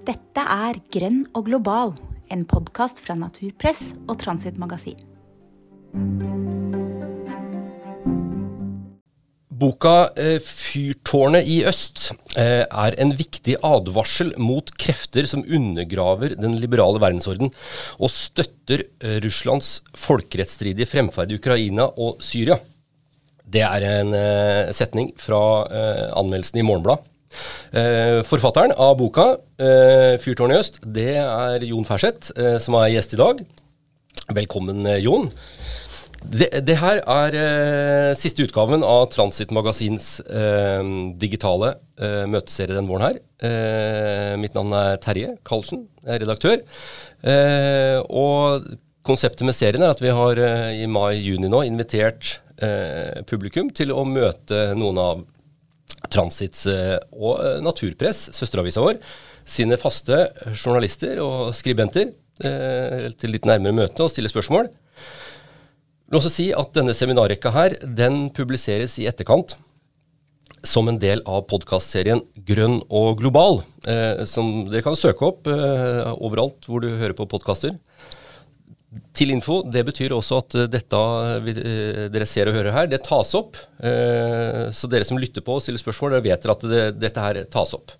Dette er Grønn og global, en podkast fra Naturpress og Transit Magasin. Boka eh, 'Fyrtårnet i øst' eh, er en viktig advarsel mot krefter som undergraver den liberale verdensorden og støtter eh, Russlands folkerettsstridige fremferd i Ukraina og Syria. Det er en setning fra anmeldelsen i Morgenbladet. Eh, forfatteren av boka, eh, 'Fyrtårnet i øst', det er Jon Ferseth, eh, som er gjest i dag. Velkommen, Jon. Det, det her er eh, siste utgaven av Transit Magasins eh, digitale eh, møteserie den våren her. Mitt navn er Terje Karlsen, jeg er redaktør. Og konseptet med serien er at vi har i mai-juni nå invitert publikum til å møte noen av Transits eh, og eh, Naturpress, søsteravisa vår, sine faste journalister og skribenter eh, til litt nærmere møte og stille spørsmål. Jeg vil også si at denne seminarrekka her, den publiseres i etterkant som en del av podkastserien Grønn og global, som dere kan søke opp overalt hvor du hører på podkaster. Til info, det betyr også at eh, dette vi, eh, dere ser og hører her, det tas opp. Eh, så dere som lytter på og stiller spørsmål, dere vet at det, dette her tas opp.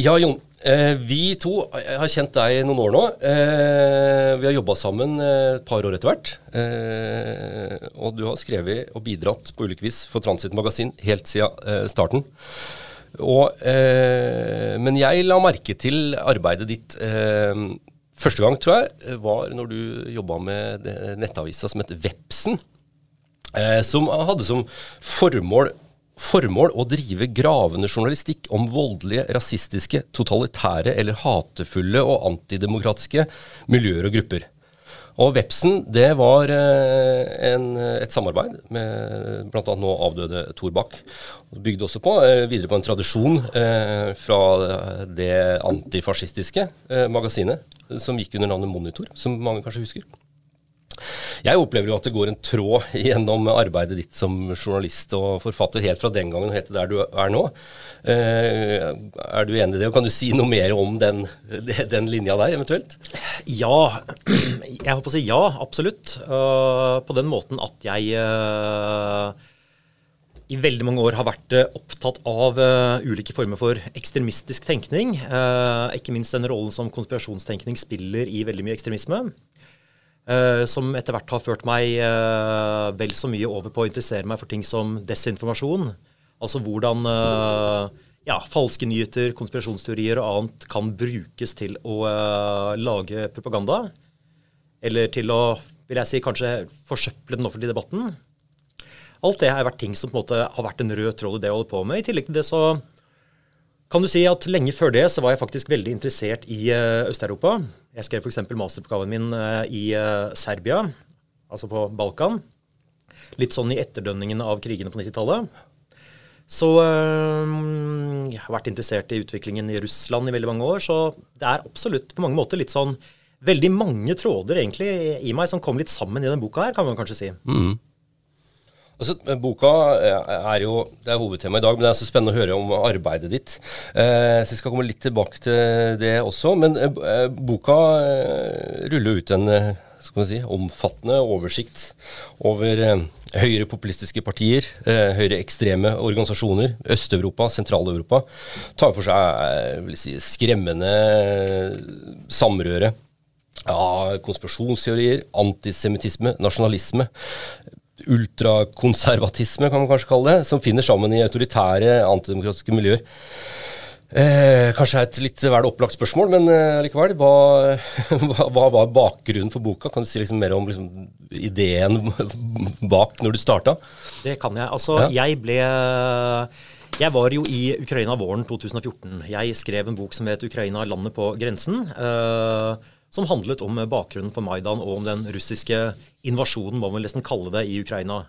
Ja, Jon. Eh, vi to har kjent deg noen år nå. Eh, vi har jobba sammen eh, et par år etter hvert. Eh, og du har skrevet og bidratt på ulike vis for Transit Magasin helt siden eh, starten. Og, eh, men jeg la merke til arbeidet ditt første gang, tror jeg, var når du jobba med nettavisa som heter Vepsen. som hadde som formål formål å drive gravende journalistikk om voldelige, rasistiske, totalitære eller hatefulle og antidemokratiske miljøer og grupper. Og Vepsen det var eh, en, et samarbeid med bl.a. nå avdøde Tor Bach. Bygde også på, eh, videre på en tradisjon eh, fra det antifascistiske eh, magasinet som gikk under navnet Monitor, som mange kanskje husker. Jeg opplever jo at det går en tråd gjennom arbeidet ditt som journalist og forfatter helt fra den gangen og helt til der du er nå. Eh, er du enig i det, og kan du si noe mer om den, den linja der, eventuelt? Ja, jeg håper å si ja, absolutt. Uh, på den måten at jeg uh, i veldig mange år har vært uh, opptatt av ulike former for ekstremistisk tenkning. ikke minst den rollen som konspirasjonstenkning spiller i veldig mye ekstremisme. Uh, som etter hvert har ført meg uh, vel så mye over på å interessere meg for ting som desinformasjon. Altså hvordan uh, ja, falske nyheter, konspirasjonsteorier og annet kan brukes til å lage propaganda. Eller til å, vil jeg si, kanskje forsøple den offentlige debatten. Alt det har vært ting som på en måte har vært en rød tråd i det jeg holder på med. I tillegg til det så kan du si at lenge før det så var jeg faktisk veldig interessert i Øst-Europa. Jeg skrev f.eks. masteroppgaven min uh, i uh, Serbia, altså på Balkan. Litt sånn i etterdønningene av krigene på 90-tallet. Så jeg har vært interessert i utviklingen i Russland i veldig mange år. Så det er absolutt på mange måter litt sånn veldig mange tråder egentlig i meg som kom litt sammen i denne boka her, kan man kanskje si. Mm. Altså, boka er jo det er hovedtemaet i dag, men det er så spennende å høre om arbeidet ditt. Eh, så Jeg skal komme litt tilbake til det også. Men eh, boka eh, ruller ut en eh, si, omfattende oversikt over eh, høyre populistiske partier, eh, høyre ekstreme organisasjoner, Øst-Europa, Sentral-Europa. Tar for seg vil si, skremmende samrøre av konspirasjonsteorier, antisemittisme, nasjonalisme ultrakonservatisme, kan man kanskje kalle det, som finner sammen i autoritære, antidemokratiske miljøer. Eh, kanskje er et litt vel opplagt spørsmål, men eh, likevel. Hva, hva, var bakgrunnen for boka? Kan du si liksom mer om liksom, ideen bak når du starta? Det kan jeg. Altså, ja. jeg ble jeg var jo i Ukraina våren 2014. Jeg skrev en bok som het 'Ukraina landet på grensen'. Eh, som handlet om bakgrunnen for Maidan og om den russiske invasjonen, må man nesten kalle det, i Ukraina.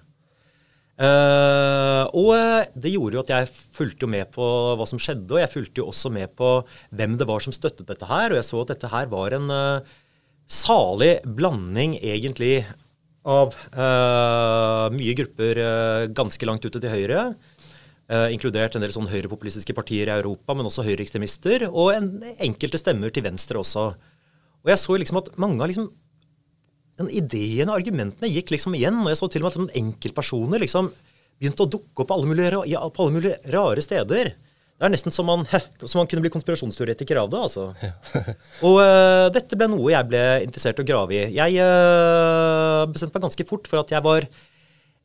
Uh, og det gjorde jo at jeg fulgte jo med på hva som skjedde, og jeg fulgte jo også med på hvem det var som støttet dette her. Og jeg så at dette her var en uh, salig blanding, egentlig, av uh, mye grupper ganske langt ute til høyre. Eh, inkludert en del sånn høyrepopulistiske partier i Europa, men også høyreekstremister. Og en, enkelte stemmer til venstre også. Og jeg så liksom at mange av liksom, den ideen og argumentene gikk liksom igjen. Og jeg så til og med at enkeltpersoner liksom begynte å dukke opp på alle mulige, ja, på alle mulige rare steder. Det er nesten som man, som man kunne bli konspirasjonsteoretiker av det. altså. Ja. og uh, dette ble noe jeg ble interessert i å grave i. Jeg uh, bestemte meg ganske fort for at jeg var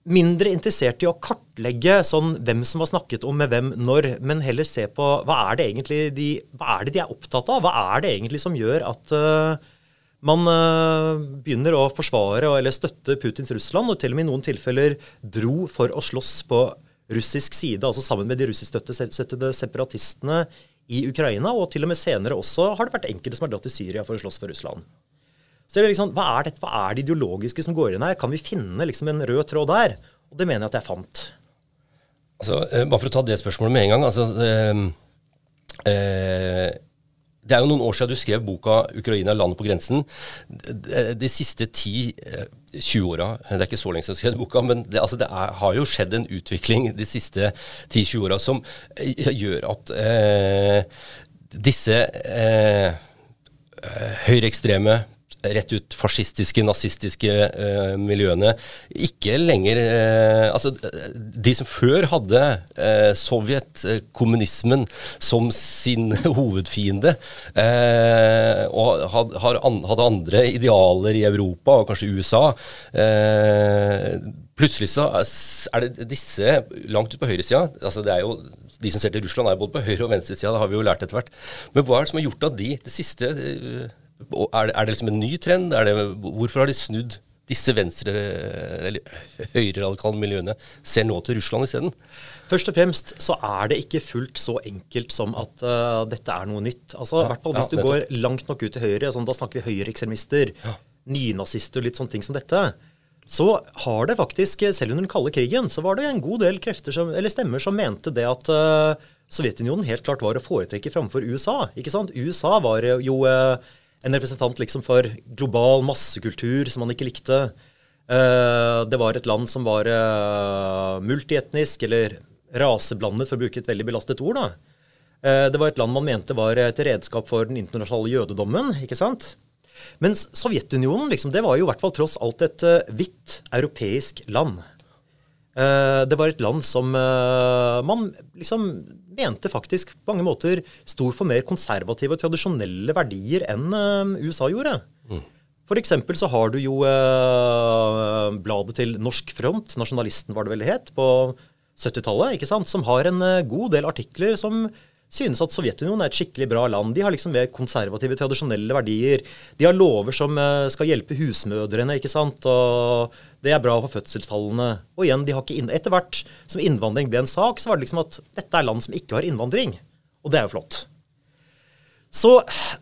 mindre interessert i å kartlegge sånn hvem som har snakket om med hvem når, men heller se på hva er det egentlig de, er det de er opptatt av? Hva er det egentlig som gjør at uh, man uh, begynner å forsvare eller støtte Putins Russland, og til og med i noen tilfeller dro for å slåss på russisk side, altså sammen med de russiskstøttede separatistene i Ukraina, og til og med senere også har det vært enkelte som har dratt til Syria for å slåss for Russland. Så det er liksom, hva er, dette, hva er det ideologiske som går inn her? Kan vi finne liksom en rød tråd der? Og det mener jeg at jeg fant. Altså, eh, bare for å ta det spørsmålet med en gang. altså... Eh, eh, det er jo noen år siden du skrev boka 'Ukraina landet på grensen'. De, siste 10-20 eh, åra Det er ikke så lenge siden du skrev boka, men det, altså det er, har jo skjedd en utvikling de siste 10-20 åra som gjør at eh, disse eh, høyreekstreme rett ut fascistiske, nazistiske eh, miljøene ikke lenger eh, Altså, de som før hadde eh, Sovjet, kommunismen, som sin hovedfiende, og had, hadde andre idealer i Europa, og kanskje USA Plutselig så er det disse langt ut på høyresida altså de som ser til Russland, er både på høyre- og venstresida, det har vi jo lært etter hvert. Men hva er det som har gjort at de det siste er det, er det liksom en ny trend? Det, hvorfor har de snudd disse venstre- eller høyreradikale miljøene? Ser nå til Russland isteden? Først og fremst så er det ikke fullt så enkelt som at uh, dette er noe nytt. Altså, ja, hvert fall Hvis ja, du går langt nok ut til høyre, sånn, da snakker vi høyreekstremister, ja. nynazister og litt sånne ting som dette, så har det faktisk, selv under den kalde krigen, så var det en god del krefter som, eller stemmer som mente det at uh, Sovjetunionen helt klart var å foretrekke framfor USA. ikke sant? USA var jo uh, en representant liksom for global massekultur som man ikke likte. Eh, det var et land som var eh, multietnisk, eller raseblandet, for å bruke et veldig belastet ord. da. Eh, det var et land man mente var et redskap for den internasjonale jødedommen. ikke sant? Mens Sovjetunionen liksom, det var jo i hvert fall tross alt et hvitt europeisk land. Det var et land som man liksom mente faktisk på mange måter sto for mer konservative og tradisjonelle verdier enn uh, USA gjorde. Mm. For eksempel så har du jo bladet til Norsk Front, Nasjonalisten var det vel det het, på 70-tallet, ikke sant, som har en god del artikler som synes at Sovjetunionen er et skikkelig bra land. De har liksom mer konservative, tradisjonelle verdier. De har lover som skal hjelpe husmødrene, ikke sant. Og det er bra for fødselstallene. Og igjen, de har ikke Etter hvert som innvandring ble en sak, så var det liksom at dette er land som ikke har innvandring. Og det er jo flott. Så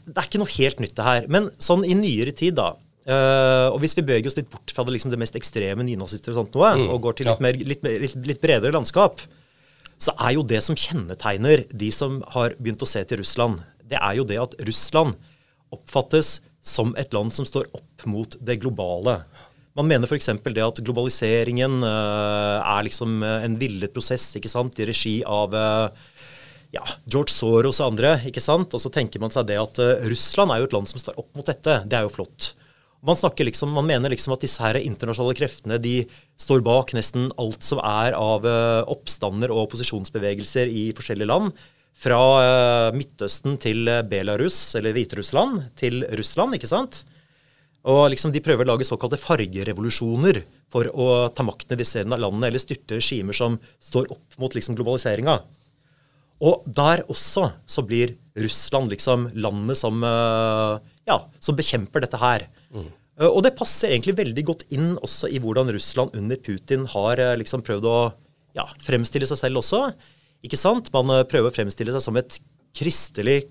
det er ikke noe helt nytt, det her. Men sånn i nyere tid, da Uh, og hvis vi beveger oss litt bort fra det, liksom det mest ekstreme nynazister og sånt noe, mm, og går til litt, ja. mer, litt, litt, litt, bredere landskap, så er jo det som kjennetegner de som har begynt å se til Russland, det er jo det at Russland oppfattes som et land som står opp mot det globale. Man mener f.eks. det at globaliseringen uh, er liksom eh, en villet prosess ikke sant, i regi av uh, ja, George Soros og andre. ikke sant? Og så tenker man seg det at Russland er jo et land som står opp mot dette. Det er jo flott. Man, liksom, man mener liksom at disse her internasjonale kreftene de står bak nesten alt som er av oppstander og opposisjonsbevegelser i forskjellige land. Fra Midtøsten til Belarus, eller Hviterussland, til Russland. ikke sant? Og liksom De prøver å lage såkalte fargerevolusjoner for å ta makten i disse landene, eller styrte regimer som står opp mot liksom globaliseringa. Og der også så blir Russland liksom landet som, eh, ja, som bekjemper dette her. Mm. Eh, og det passer egentlig veldig godt inn også i hvordan Russland under Putin har eh, liksom prøvd å ja, fremstille seg selv også. Ikke sant? Man prøver å fremstille seg som et kristelig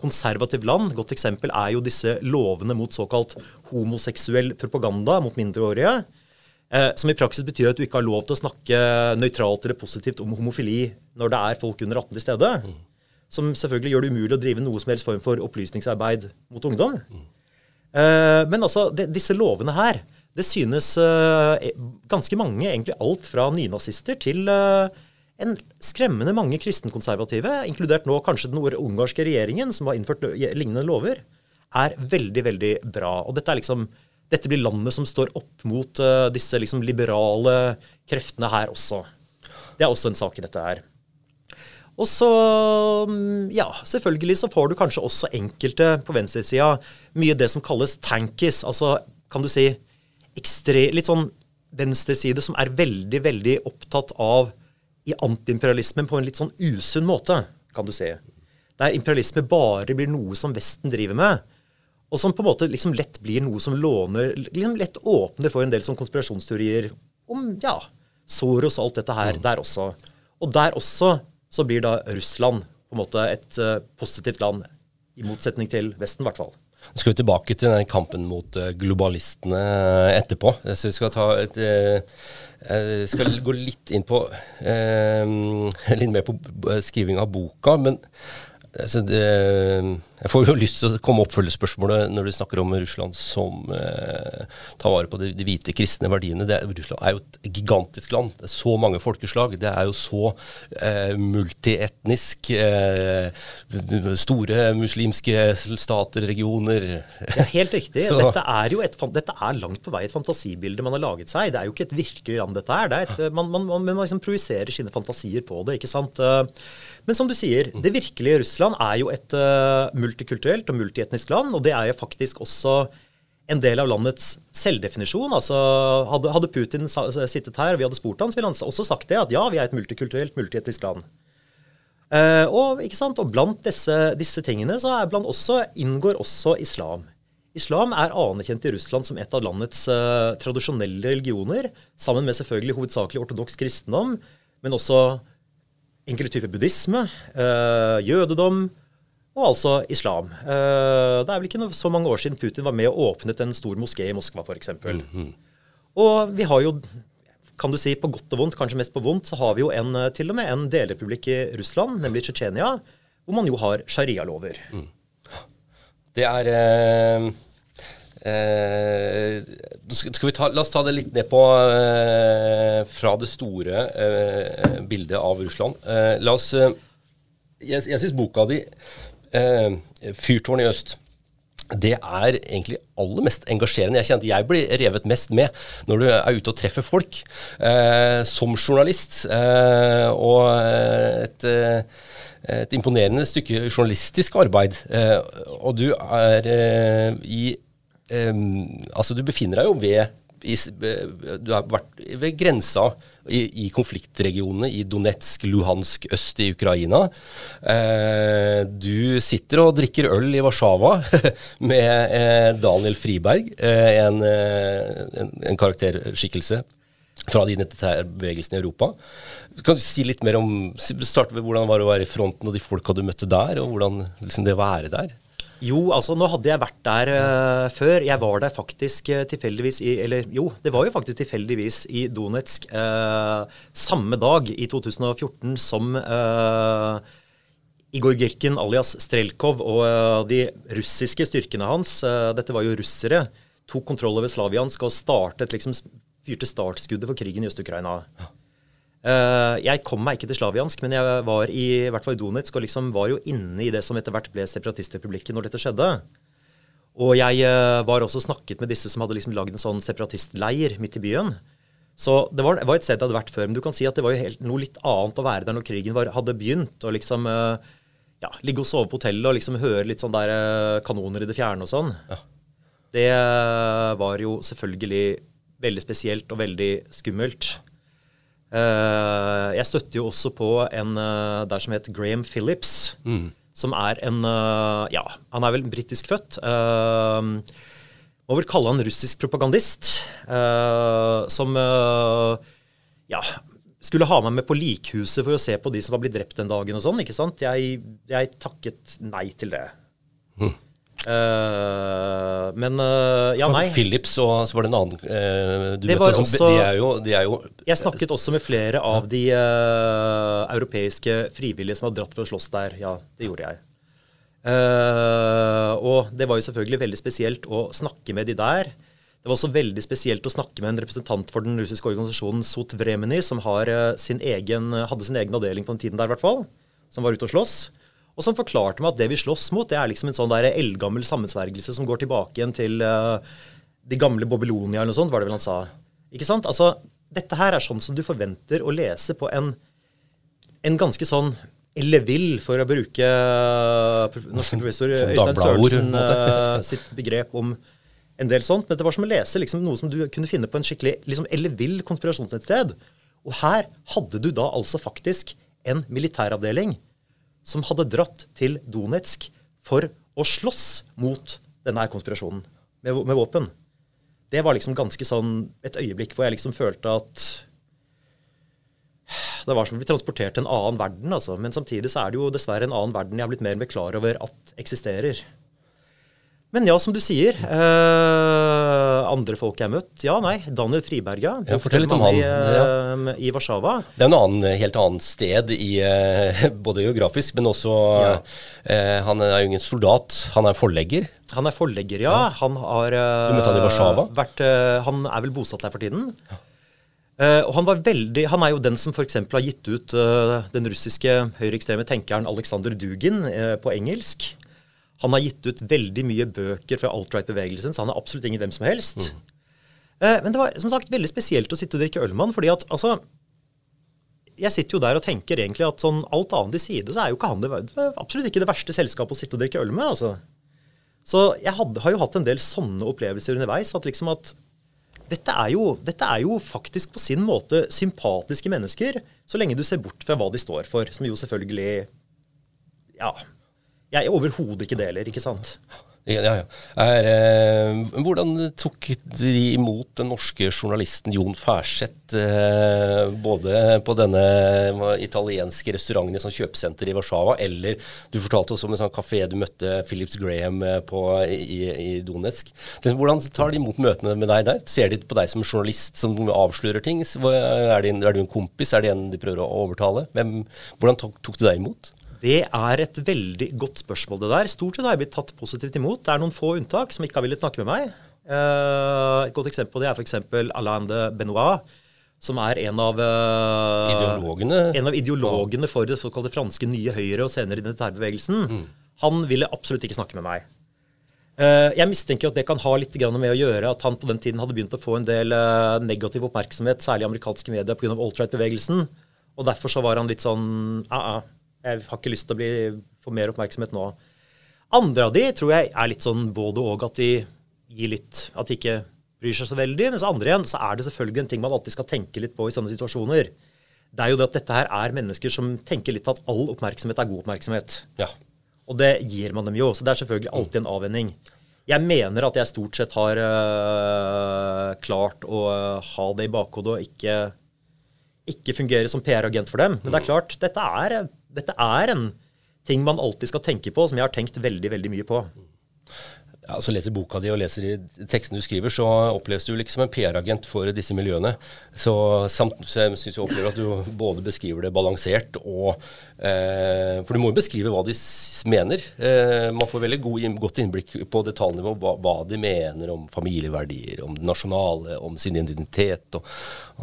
konservativt land. Godt eksempel er jo disse lovene mot såkalt homoseksuell propaganda mot mindreårige. Eh, som i praksis betyr at du ikke har lov til å snakke nøytralt eller positivt om homofili når det er folk under 18 til stede. Mm. Som selvfølgelig gjør det umulig å drive noe som helst form for opplysningsarbeid mot ungdom. Mm. Eh, men altså, disse lovene her, det synes eh, ganske mange, egentlig alt fra nynazister til eh, en skremmende mange kristenkonservative, inkludert nå kanskje den ungarske regjeringen, som har innført lignende lover, er veldig, veldig bra. Og dette, er liksom, dette blir landet som står opp mot uh, disse liksom liberale kreftene her også. Det er også en sak i dette her. Og så, mm, ja, selvfølgelig så får du kanskje også enkelte på venstresida mye det som kalles tankies. Altså, kan du si, ekstre, litt sånn venstreside som er veldig, veldig opptatt av i antiimperialismen på en litt sånn usunn måte, kan du si. Der imperialisme bare blir noe som Vesten driver med, og som på en måte liksom lett blir noe som låner liksom Lett åpner for en del sånn konspirasjonsteorier om ja, Soros og alt dette her mm. der også. Og der også så blir da Russland på en måte et uh, positivt land, i motsetning til Vesten i hvert fall. Nå skal vi tilbake til den kampen mot uh, globalistene etterpå. Så vi skal ta et jeg skal gå litt inn på Litt mer på skriving av boka. Men altså det, jeg får jo lyst til å komme oppfølgespørsmålet når du snakker om Russland som eh, tar vare på de, de, hvite kristne verdiene. Det, Russland er jo et gigantisk land. Det er så mange folkeslag. Det er jo så eh, multietnisk. Eh, store muslimske stater, regioner. Ja, helt riktig. dette, er jo et, dette er langt på vei et fantasibilde man har laget seg. Det er jo ikke et virkelig land, dette her. Det er et, man, man, man, man liksom projiserer sine fantasier på det. ikke sant? Men som du sier, det virkelige Russland er jo et uh, multikulturelt og multietnisk land. Og det er jo faktisk også en del av landets selvdefinisjon. Altså, hadde, Putin sittet her og vi hadde spurt han, ville han også sagt det, at ja, vi er et multikulturelt, multietnisk land. Uh, og, og blant disse, disse tingene så også, inngår også islam. Islam er anerkjent i Russland som et av landets uh, tradisjonelle religioner, sammen med selvfølgelig hovedsakelig ortodoks kristendom, men også enkelte typer buddhisme, uh, jødedom og altså islam. Uh, det er vel ikke så mange år siden Putin var med og åpnet en stor moské i Moskva, f.eks. Mm -hmm. Og vi har jo, kan du si på godt og vondt, kanskje mest på vondt, så har vi jo en, eh, til og med en delrepublikk i Russland, nemlig Tsjetsjenia, hvor man jo har sharialover. Mm. Det er eh Eh, skal vi ta, la oss ta det litt ned på eh, fra det store eh, bildet av Russland. Eh, la oss eh, Jeg, jeg syns boka di, eh, 'Fyrtårn i øst', det er egentlig aller mest engasjerende. Jeg kjenner at jeg blir revet mest med når du er ute og treffer folk. som journalist. og et et imponerende stykke journalistisk arbeid. Eh, og du er eh, i um, Altså, du befinner deg jo ved i, du har vært ved grensa i, konfliktregionene i Donetsk, Luhansk, øst i Ukraina. Eh, du sitter og drikker øl i Warszawa med eh, Daniel Friberg, eh, en, eh, en, en, karakterskikkelse fra de identitærbevegelsene i Europa. Kan du si litt mer om, starte med hvordan det var å være i fronten og de folka du møtte der, og hvordan liksom, det å være der? Jo, altså nå hadde jeg vært der uh, før. Jeg var der faktisk uh, tilfeldigvis i Eller jo, det var jo faktisk tilfeldigvis i Donetsk uh, samme dag i 2014 som Igor Girkin alias Strelkov og de russiske styrkene hans, dette var jo russere, tok kontroll over Slaviansk og startet liksom fyrte startskuddet for krigen i Øst-Ukraina. Ja. Uh, jeg kom meg ikke til Slaviansk, men jeg var i, i hvert fall i Donetsk og liksom var jo inne i det som etter hvert ble separatistrepublikken når dette skjedde. Og jeg uh, var også snakket med disse som hadde liksom lagd en sånn separatistleir midt i byen. Så det var, var, et sted jeg hadde vært før. Men du kan si at det var jo helt, noe litt annet å være der når krigen var, hadde begynt. Og liksom uh, ja, ligge og sove på hotellet og liksom høre litt sånn der kanoner i det fjerne og sånn. Ja. Det var jo selvfølgelig veldig spesielt og veldig skummelt. Eh, jeg støtter jo også på en eh, der som het Graham Phillips. Mm. Som er en eh, Ja, han er vel britisk født. Må vel kalle han russisk propagandist. som ja, skulle ha meg med på likhuset for å se på de som var blitt drept den dagen og sånn. ikke sant? Jeg, jeg takket nei til det. Mm. Uh, men uh, ja, nei. Philips og så var det en annen uh, du det møtte, også, de er jo, de er jo, Jeg snakket også med flere av de europeiske frivillige som har dratt for å slåss der. Ja, det gjorde jeg. og det var jo selvfølgelig veldig spesielt å snakke med de der. Det var også veldig spesielt å snakke med en representant for den russiske organisasjonen Sot Vremeny, som har, sin egen, hadde sin egen avdeling på den tiden der, i hvert fall, som var ute og slåss. Og som forklarte meg at det vi slåss mot, det er liksom en sånn der eldgammel sammensvergelse som går tilbake igjen til uh, de gamle Babylonia eller noe sånt, var det vel han sa. Ikke sant? Altså, dette her er sånn som du forventer å lese på en, en ganske sånn eller vil, for å bruke norske professor Øystein Sørensen uh, sitt begrep om en del sånt. Men det var som å lese liksom, noe som du kunne finne på en skikkelig liksom, ellevill konspirasjonsnettsted. Og her hadde du da altså faktisk en militæravdeling som hadde dratt til Donetsk for å slåss mot denne konspirasjonen med, med våpen. Det var liksom ganske sånn et øyeblikk hvor jeg liksom følte at det var som å bli transportert til en annen verden, altså. Men samtidig så er det jo dessverre en annen verden jeg har blitt mer og mer klar over at eksisterer. Men ja, som du sier. Eh, andre folk jeg har møtt. Ja, nei. Daniel Friberga. Ja, fortell litt om han. I, ja. I, Warszawa. Det er en annet, helt annet sted, i, eh, både geografisk, men også ja. eh, Han er jo ingen soldat, han er forlegger. Han er forlegger, ja. Han har eh, Du møtte han i Warszawa? Vært, eh, han er vel bosatt der for tiden. Ja. og han, var veldig, han er jo den som f.eks. har gitt ut den russiske høyreekstreme tenkeren Aleksandr Dugin på engelsk. Han har gitt ut veldig mye bøker fra alt-right-bevegelsen, så han er absolutt ingen hvem som helst. Mm. Eh, men det var som sagt veldig spesielt å sitte og drikke øl med han, fordi at altså Jeg sitter jo der og tenker egentlig at sånn alt annet i side, så er jo ikke han det, det absolutt ikke det verste selskapet å sitte og drikke øl med, altså. Så jeg hadde, har jo hatt en del sånne opplevelser underveis. At liksom at dette er, jo, dette er jo faktisk på sin måte sympatiske mennesker, så lenge du ser bort fra hva de står for, som jo selvfølgelig Ja, jeg er overhodet ikke deler, ikke sant? Ja, ja. Er, eh, hvordan tok de imot den norske journalisten Jon Færseth eh, både på denne italienske restauranten i sånn kjøpesenter i Warszawa, eller du fortalte også om en sånn kafé du møtte Philips Graham eh, på i, i Donetsk. Hvordan tar de imot møtene med deg der? Ser de på deg som journalist som avslører ting? Er, det en, er du en kompis? Er det en de prøver å overtale? Hvem, hvordan tok, tok du deg imot? Det er et veldig godt spørsmål, det der. Stort sett har jeg blitt tatt positivt imot. Det er noen få unntak som ikke har villet snakke med meg. Uh, et godt eksempel på det er f.eks. Alain de Benoit, som er en av, uh, ideologene. en av ideologene for det såkalte franske nye høyre og senere identitærbevegelsen. Mm. Han ville absolutt ikke snakke med meg. Uh, jeg mistenker at det kan ha litt med å gjøre at han på den tiden hadde begynt å få en del negativ oppmerksomhet, særlig i amerikanske medier pga. alt-right-bevegelsen. Og derfor så var han litt sånn uh, uh, jeg har ikke lyst til å bli, få mer oppmerksomhet nå. Andre av de tror jeg er litt sånn både og, at de gir litt At de ikke bryr seg så veldig. Mens andre igjen så er det selvfølgelig en ting man alltid skal tenke litt på i sånne situasjoner. Det er jo det at dette her er mennesker som tenker litt at all oppmerksomhet er god oppmerksomhet. Ja. Og det gir man dem jo. Så det er selvfølgelig alltid en avvenning. Jeg mener at jeg stort sett har øh, klart å øh, ha det i bakhodet og ikke, ikke fungere som PR-agent for dem. Men det er klart, dette er dette er en ting man alltid skal tenke på, som jeg har tenkt veldig, veldig mye på. Ja, så leser boka di og leser teksten du skriver, så oppleves du liksom en PR-agent for disse miljøene. Så, samt, så jeg syns jeg opplever at du både beskriver det balansert og eh, For du må jo beskrive hva de mener. Eh, man får veldig god, godt innblikk på detaljnivå hva, hva de mener om familieverdier, om det nasjonale, om sin identitet. Og,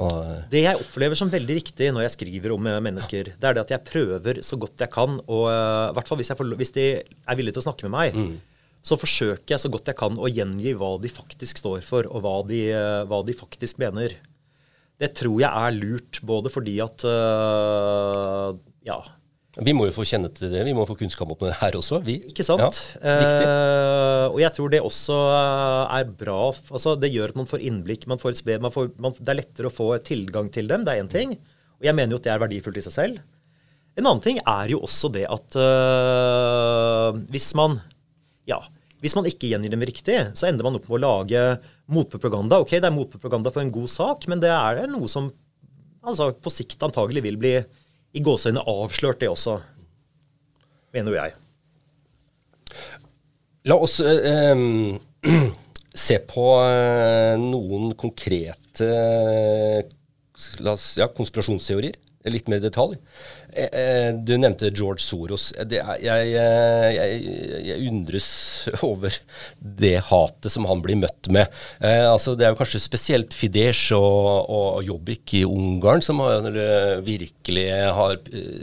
og, det jeg opplever som veldig viktig når jeg skriver om eh, mennesker, det er det at jeg prøver så godt jeg kan, og eh, i hvert fall hvis, får, hvis de er villige til å snakke med meg. Mm så forsøker jeg så godt jeg kan å gjengi hva de faktisk står for, og hva de, hva de faktisk mener. Det tror jeg er lurt, både fordi at øh, Ja. Vi må jo få kjenne til det. Vi må få kunnskap om det her også. vi. Ikke sant? Ja, eh, og jeg tror det også er bra. altså Det gjør at man får innblikk. Man får, man får, man, det er lettere å få tilgang til dem. Det er én ting. Og jeg mener jo at det er verdifullt i seg selv. En annen ting er jo også det at øh, hvis man ja, hvis man ikke gjengir dem riktig, så ender man opp med å lage motpropaganda. Ok, det er motpropaganda for en god sak, men det er noe som altså, på sikt antagelig vil bli i gåseøyne avslørt, det også. Mener jo jeg. La oss eh, se på eh, noen konkrete la oss, ja, konspirasjonsteorier litt mer i detalj. Eh, eh, du nevnte George Soros. Er, jeg, eh, jeg, jeg, undres over det hatet som han blir møtt med. Eh, altså det er jo kanskje spesielt Fidesz og, og Jobbik i Ungarn som har, virkelig har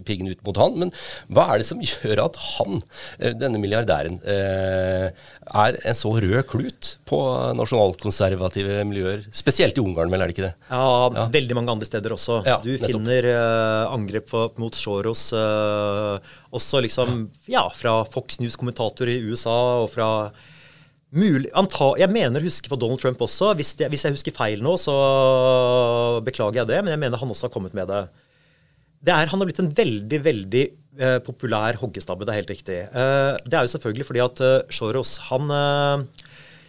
piggen ut mot han. Men hva er det som gjør at han, denne milliardæren, eh, er en så rød klut på nasjonalkonservative miljøer? Spesielt i Ungarn, vel, er det ikke det? Ja, ja. veldig mange andre steder også. Ja, du nettopp. finner uh, angrep mot Soros uh, også liksom ja, fra Fox News-kommentatorer i USA og fra mulig, anta, Jeg mener å huske for Donald Trump også. Hvis, det, hvis, jeg husker feil nå, så beklager jeg det, men jeg mener han også har kommet med det. det er, han har blitt en veldig, veldig populær hoggestabbe. Det er helt riktig. det er jo selvfølgelig fordi at Soros, han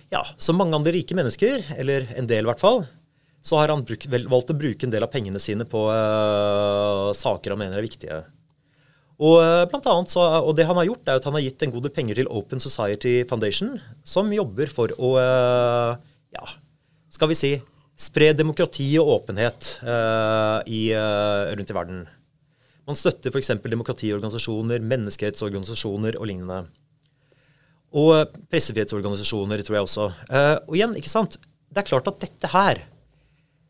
ja, som mange andre rike mennesker, eller en del i hvert fall, så har han bruk, valgt å bruke en del av pengene sine på uh, saker han mener er viktige. Og, uh, blant annet så, og det han har gjort, er at han har gitt en god del penger til Open Society Foundation, som jobber for å uh, ja, skal vi si spre demokrati og åpenhet i, rundt i verden. Man støtter f.eks. demokratiorganisasjoner, menneskerettsorganisasjoner og lignende. Og pressefrihetsorganisasjoner, tror jeg også. og igjen, ikke sant? Det er klart at dette her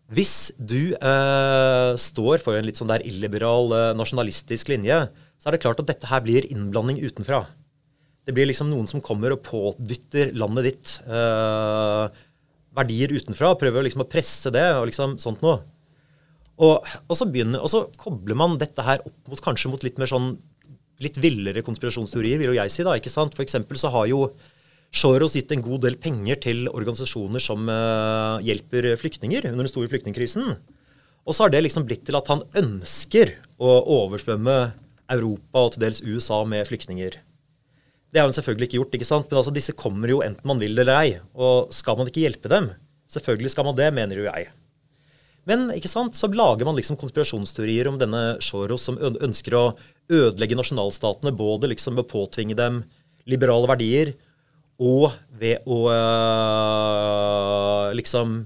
hvis du eh, står for en litt sånn der illiberal, eh, nasjonalistisk linje, så er det klart at dette her blir innblanding utenfra. Det blir liksom noen som kommer og pådytter landet ditt eh, verdier utenfra. Prøver liksom å presse det og liksom sånt noe. Og, og, så begynner, og så kobler man dette her opp mot kanskje mot litt mer sånn litt villere konspirasjonsteorier, vil jo jeg si. da, ikke sant? For eksempel så har jo Soros gitt en god del penger til organisasjoner som uh, hjelper flyktninger under den store flyktningkrisen. Og så har det liksom blitt til at han ønsker å oversvømme Europa og til dels USA med flyktninger. Det har han selvfølgelig ikke gjort, ikke sant? men altså, disse kommer jo enten man vil eller ei. Og skal man ikke hjelpe dem? Selvfølgelig skal man det, mener jo jeg. Men ikke sant, så lager man liksom konspirasjonsteorier om denne Soros som ønsker å ødelegge nasjonalstatene, både liksom ved å påtvinge dem liberale verdier og ved å øh, liksom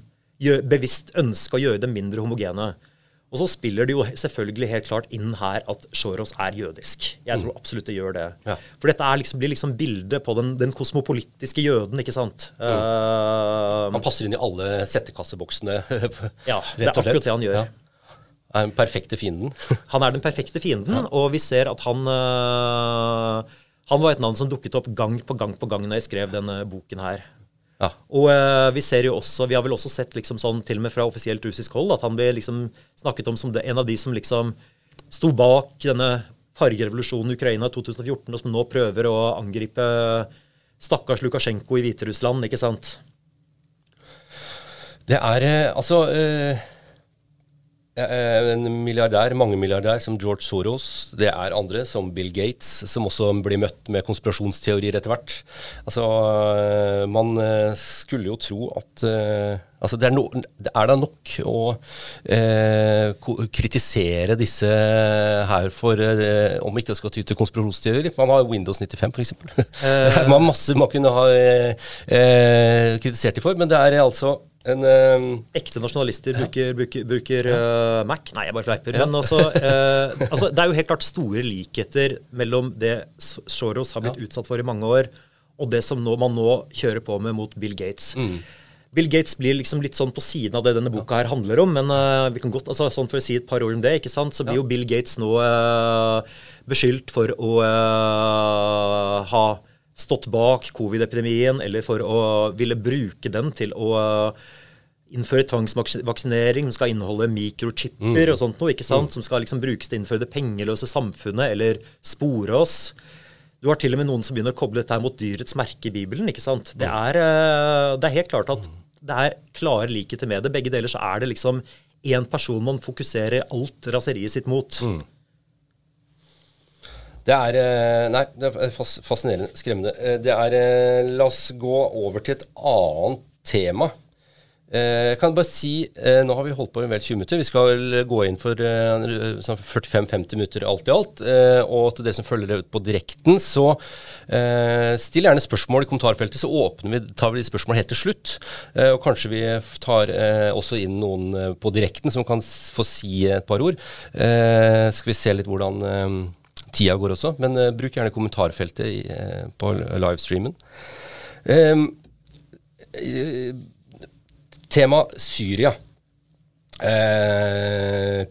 bevisst ønske å gjøre dem mindre homogene. Og så spiller det jo selvfølgelig helt klart inn her at Soros er jødisk. Jeg tror mm. absolutt det gjør det. Ja. For dette liksom, blir liksom bildet på den, den, kosmopolitiske jøden, ikke sant. Mm. Uh, han passer inn i alle settekasseboksene, ja, det er akkurat det han gjør. Ja. Er den perfekte fienden? han er den perfekte fienden, ja. og vi ser at han uh, han var et navn som dukket opp gang på gang på gang når jeg skrev denne boken her. Ja. Og uh, vi ser jo også, vi har vel også sett liksom sånn, til og med fra offisielt russisk hold, at han ble liksom snakket om som det, en av de som liksom sto bak denne fargerevolusjonen i Ukraina i 2014, og som nå prøver å angripe stakkars Lukasjenko i Hviterussland, ikke sant? Det er uh, altså uh en milliardær, mange milliardær som George Soros. Det er andre, som Bill Gates, som også blir møtt med konspirasjonsteorier etter hvert. Altså, eh, man eh, skulle jo tro at eh, Altså, det er, no, det er da nok å eh, kritisere disse her for eh, Om ikke skal ty til konspirasjonsteorier. Man har Windows 95, f.eks. Eh. man er masse man kunne ha kritisert dem for, men det er altså en, um, Ekte nasjonalister bruker, bruker, bruker uh, Mac. Nei, jeg bare fleiper. Ja. Men altså, uh, altså, det er jo helt klart store likheter mellom det Soros har blitt ja. utsatt for i mange år, og det som nå, man nå kjører på med mot Bill Gates. Mm. Bill Gates blir liksom litt sånn på siden av det denne boka her handler om. Men vi kan godt, altså, sånn for å si et par ord om det, ikke sant, så blir jo Bill Gates nå beskyldt for å ha stått bak covid-epidemien, eller for å ville bruke den til å innføre tvangsvaksinering som skal inneholde mikrochipper mm. og sånt noe, ikke sant? Mm. som skal liksom brukes til å innføre det pengeløse samfunnet eller spore oss. Du har til og med noen som begynner å koble dette mot dyrets merke i Bibelen. ikke sant? Det mm. er, eh, det er helt klart at mm. det er klare likheter med det. Begge deler så er det liksom én person man fokuserer alt raseriet sitt mot. Mm. Det er eh, Nei, det er fascinerende. Skremmende. Eh, det er La oss gå over til et annet tema. Eh, jeg kan bare si, eh, Nå har vi holdt på i vel 20 minutter. Vi skal gå inn for eh, sånn 45-50 minutter alt i alt. Og til dere som følger det ut på direkten, så still gjerne spørsmål i kommentarfeltet, så åpner vi, tar vi de spørsmålene helt til slutt. Og kanskje vi tar også inn noen på direkten som kan få si et par ord. Skal vi se litt hvordan tida går også. Men bruk gjerne kommentarfeltet i, på livestreamen. Um, Tema Syria.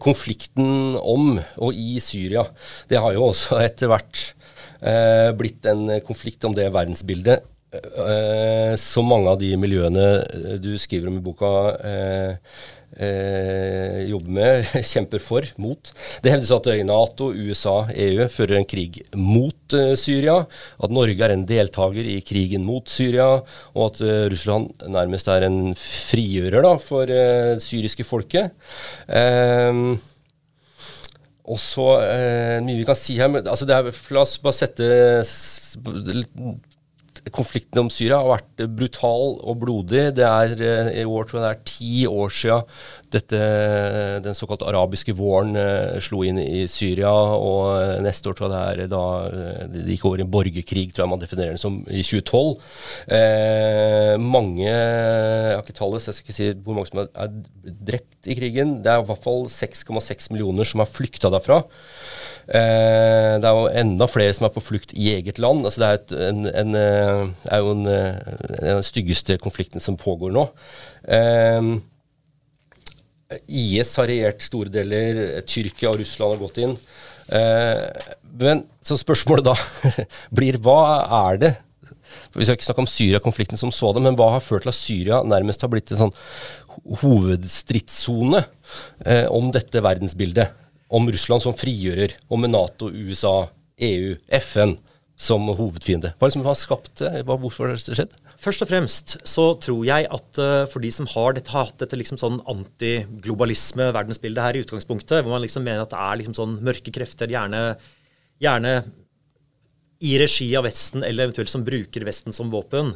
Konflikten om og i Syria, det har jo også etter hvert blitt en konflikt om det verdensbildet som mange av de miljøene du skriver om i boka, eh, eh, jobber med, kjemper for, mot. Det hevdes at Nato, USA, EU fører en krig mot eh, Syria. At Norge er en deltaker i krigen mot Syria. Og at eh, Russland nærmest er en frigjører da, for det eh, syriske folket. Eh, og så eh, mye vi kan si her, men altså det er, La oss bare sette konflikten om Syria har vært brutal og blodig. Det er eh, i år tror jeg det er ti år siden dette, den såkalte arabiske våren eh, slo inn i Syria. Og eh, neste år tror jeg det er da det gikk over i en borgerkrig, tror jeg man definerer det som, i 2012. Eh, mange Jeg har ikke tallet, så jeg skal ikke si hvor mange som er, er drept i krigen. Det er i hvert fall 6,6 millioner som har flykta derfra. Eh, det er jo enda flere som er på flukt i eget land. Altså det er, et, en, en, eh, er jo en, eh, den styggeste konflikten som pågår nå. IS har regjert store deler. Tyrkia og Russland har gått inn. Men så spørsmålet da blir hva er det Vi skal ikke snakke om Syria-konflikten som så det, men hva har ført til at Syria nærmest har blitt en sånn hovedstridssone eh, om dette verdensbildet? Om Russland som frigjører, og med Nato, USA, EU, FN som hovedfiende. Hva er det som har skapt det? Hvorfor har det skjedd? Først og fremst så tror jeg at uh, for de som har dette, hatt dette liksom sånn antiglobalisme-verdensbildet her i utgangspunktet, hvor man liksom mener at det er liksom sånn mørke krefter, gjerne, gjerne i regi av Vesten, eller eventuelt som bruker Vesten som våpen,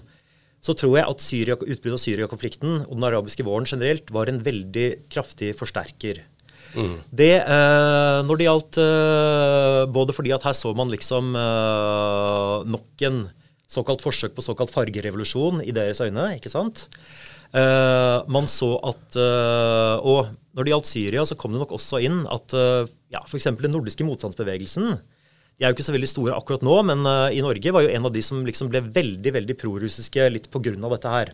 så tror jeg at Syria, utbruddet av Syria-konflikten og den arabiske våren generelt var en veldig kraftig forsterker Mm. Det, eh, når det gjaldt eh, Både fordi at her så man liksom eh, nok en såkalt forsøk på såkalt fargerevolusjon i deres øyne, ikke sant? Eh, man så at eh, Og når det gjaldt Syria, så kom det nok også inn at uh, ja, f.eks. den nordiske motstandsbevegelsen de er jo ikke så veldig store akkurat nå, men i Norge var jo en av de som liksom ble veldig veldig prorussiske litt pga. dette her.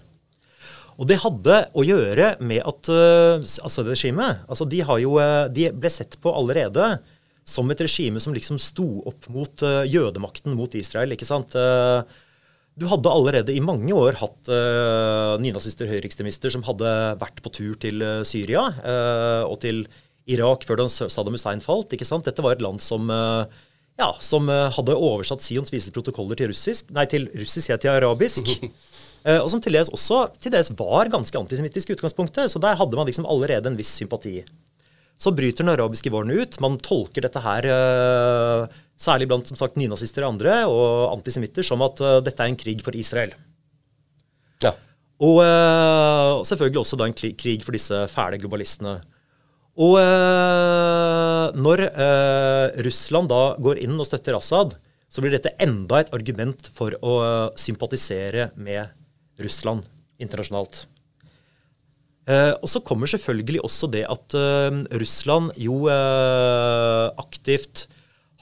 Og det hadde å gjøre med at uh, Assad-regimet altså de, jo, uh, de ble sett på allerede som et regime som liksom sto opp mot uh, jødemakten mot Israel. ikke sant? Uh, du hadde allerede i mange år hatt uh, nynazister, høyreekstremister, som hadde vært på tur til Syria og til Irak før Saddam Hussein falt. ikke sant? Dette var et land som, ja, som hadde oversatt Sions vise protokoller til russisk, nei, til russisk, ja, til arabisk. Eh, og som til dels også til dels var ganske antisemittisk i utgangspunktet. Så der hadde man liksom allerede en viss sympati. Så bryter den arabiske våren ut. Man tolker dette her, eh, særlig blant som sagt, nynazister og andre, og antisemitter, som at eh, dette er en krig for Israel. Ja. Og selvfølgelig også da en krig for disse fæle globalistene. Og når Russland da går inn og støtter Assad, så blir dette enda et argument for å sympatisere med Russland internasjonalt. Eh, og så kommer selvfølgelig også det at eh, Russland jo eh, aktivt